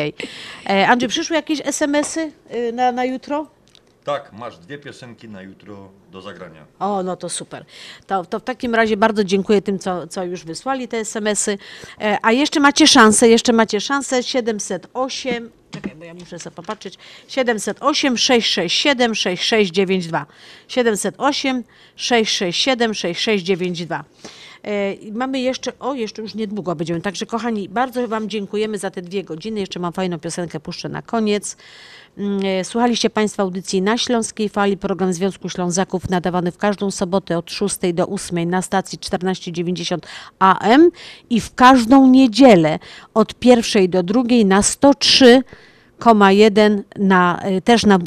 E, Andrzej, przyszły jakieś SMS-y y, na, na jutro? Tak, masz dwie piosenki na jutro do zagrania. O, no to super. To, to w takim razie bardzo dziękuję tym, co, co już wysłali te SMS-y. E, a jeszcze macie szansę, jeszcze macie szansę 708, czekaj, bo ja muszę sobie popatrzeć, 708 667 6692. 708 667 6692. E, i Mamy jeszcze, o jeszcze już niedługo będziemy, także kochani, bardzo Wam dziękujemy za te dwie godziny, jeszcze mam fajną piosenkę, puszczę na koniec. Mm, e, Słuchaliście Państwo audycji na Śląskiej Fali, program Związku Ślązaków nadawany w każdą sobotę od 6 do 8 na stacji 1490 AM i w każdą niedzielę od 1 do 2 na 103,1 na, e, też na, e,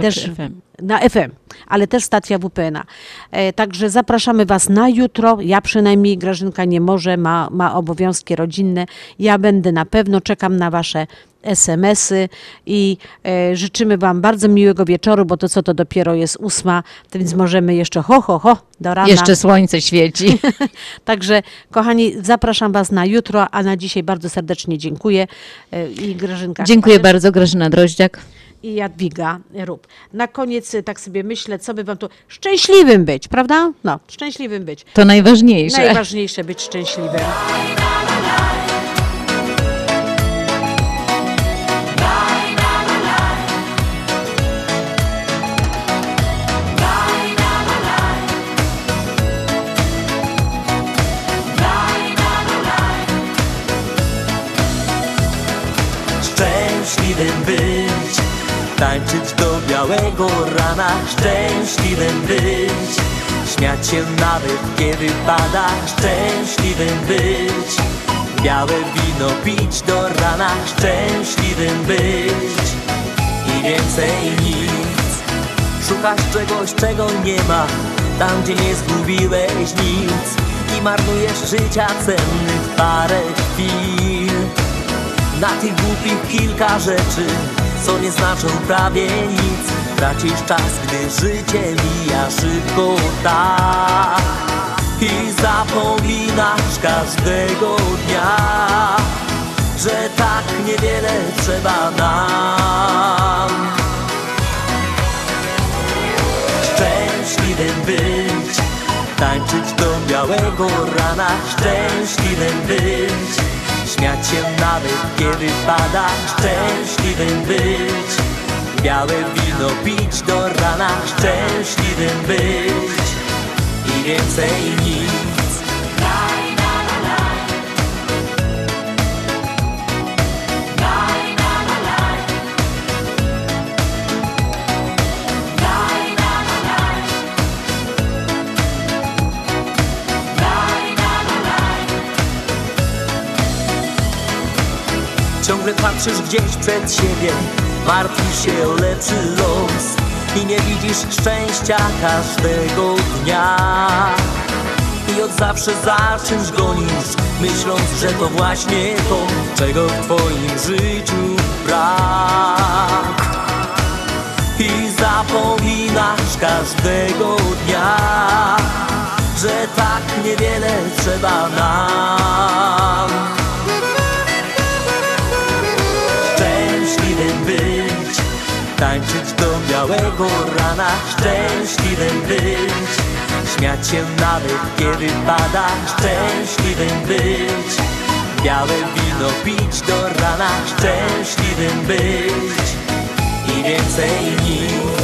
też, FM. na FM, ale też stacja WPNA. E, Także zapraszamy Was na jutro. Ja przynajmniej, Grażynka nie może, ma, ma obowiązki rodzinne. Ja będę na pewno, czekam na Wasze SMS-y i e, życzymy Wam bardzo miłego wieczoru, bo to co to dopiero jest ósma, więc możemy jeszcze ho, ho, ho do rana. Jeszcze słońce świeci. Także kochani, zapraszam Was na jutro, a na dzisiaj bardzo serdecznie dziękuję e, i Grażynka. Dziękuję bardzo, Grażyna Droździak. i Jadwiga Rób. Na koniec y, tak sobie myślę, co by wam tu... Szczęśliwym być, prawda? No, szczęśliwym być. To najważniejsze. Najważniejsze być szczęśliwym. Tańczyć do białego rana, szczęśliwym być. Śmiać się nawet kiedy pada, szczęśliwym być. Białe wino pić do rana, szczęśliwym być. I więcej nic. Szukasz czegoś, czego nie ma. Tam, gdzie nie zgubiłeś nic. I marnujesz życia cennych parę chwil. Na tych głupich kilka rzeczy Co nie znaczą prawie nic. Tracisz czas, gdy życie mija szybko tak. I zapominasz każdego dnia Że tak niewiele trzeba nam. Szczęśliwym być Tańczyć do białego rana, szczęśliwym być Śmiać się nawet kiedy pada, szczęśliwym być. Białe wino pić do rana, szczęśliwym być. I więcej nic Ciągle patrzysz gdzieś przed siebie. Martwisz się o lepszy los I nie widzisz szczęścia każdego dnia. I od zawsze za czymś gonisz Myśląc, że to właśnie to Czego w twoim życiu brak. I zapominasz każdego dnia Że tak niewiele trzeba nam Tańczyć do białego rana, szczęśliwym być. Śmiać się nawet kiedy pada, szczęśliwym być. Białe wino pić do rana, szczęśliwym być. I więcej nic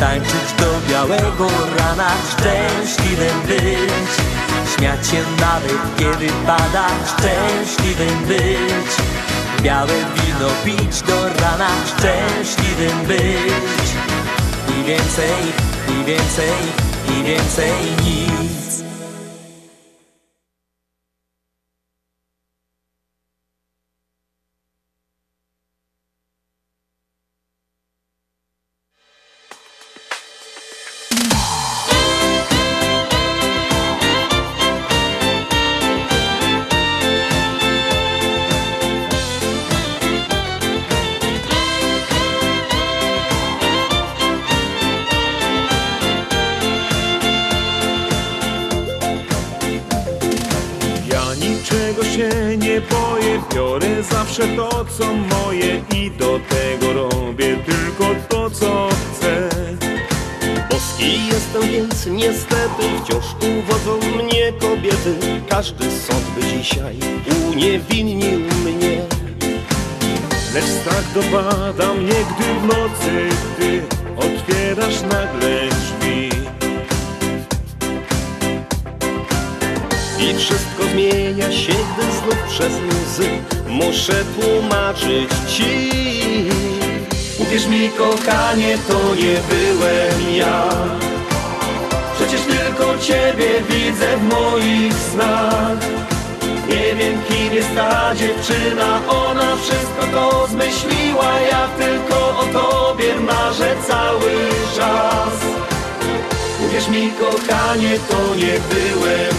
Tańczyć do białego rana, szczęśliwym być. Śmiać się nawet kiedy pada, szczęśliwym być. Białe wino pić do rana, szczęśliwym być. I więcej, i więcej, i więcej nic zawsze to co moje i do tego robię tylko to co chcę. Boski jestem, więc niestety wciąż uwodzą mnie kobiety. Każdy sąd by dzisiaj uniewinnił mnie. Lecz strach dopada mnie, gdy w nocy muszę tłumaczyć ci. Uwierz mi kochanie, to nie byłem ja. Przecież tylko Ciebie widzę w moich snach. Nie wiem kim jest ta dziewczyna, ona wszystko to zmyśliła. Ja tylko o Tobie marzę cały czas. Uwierz mi kochanie, to nie byłem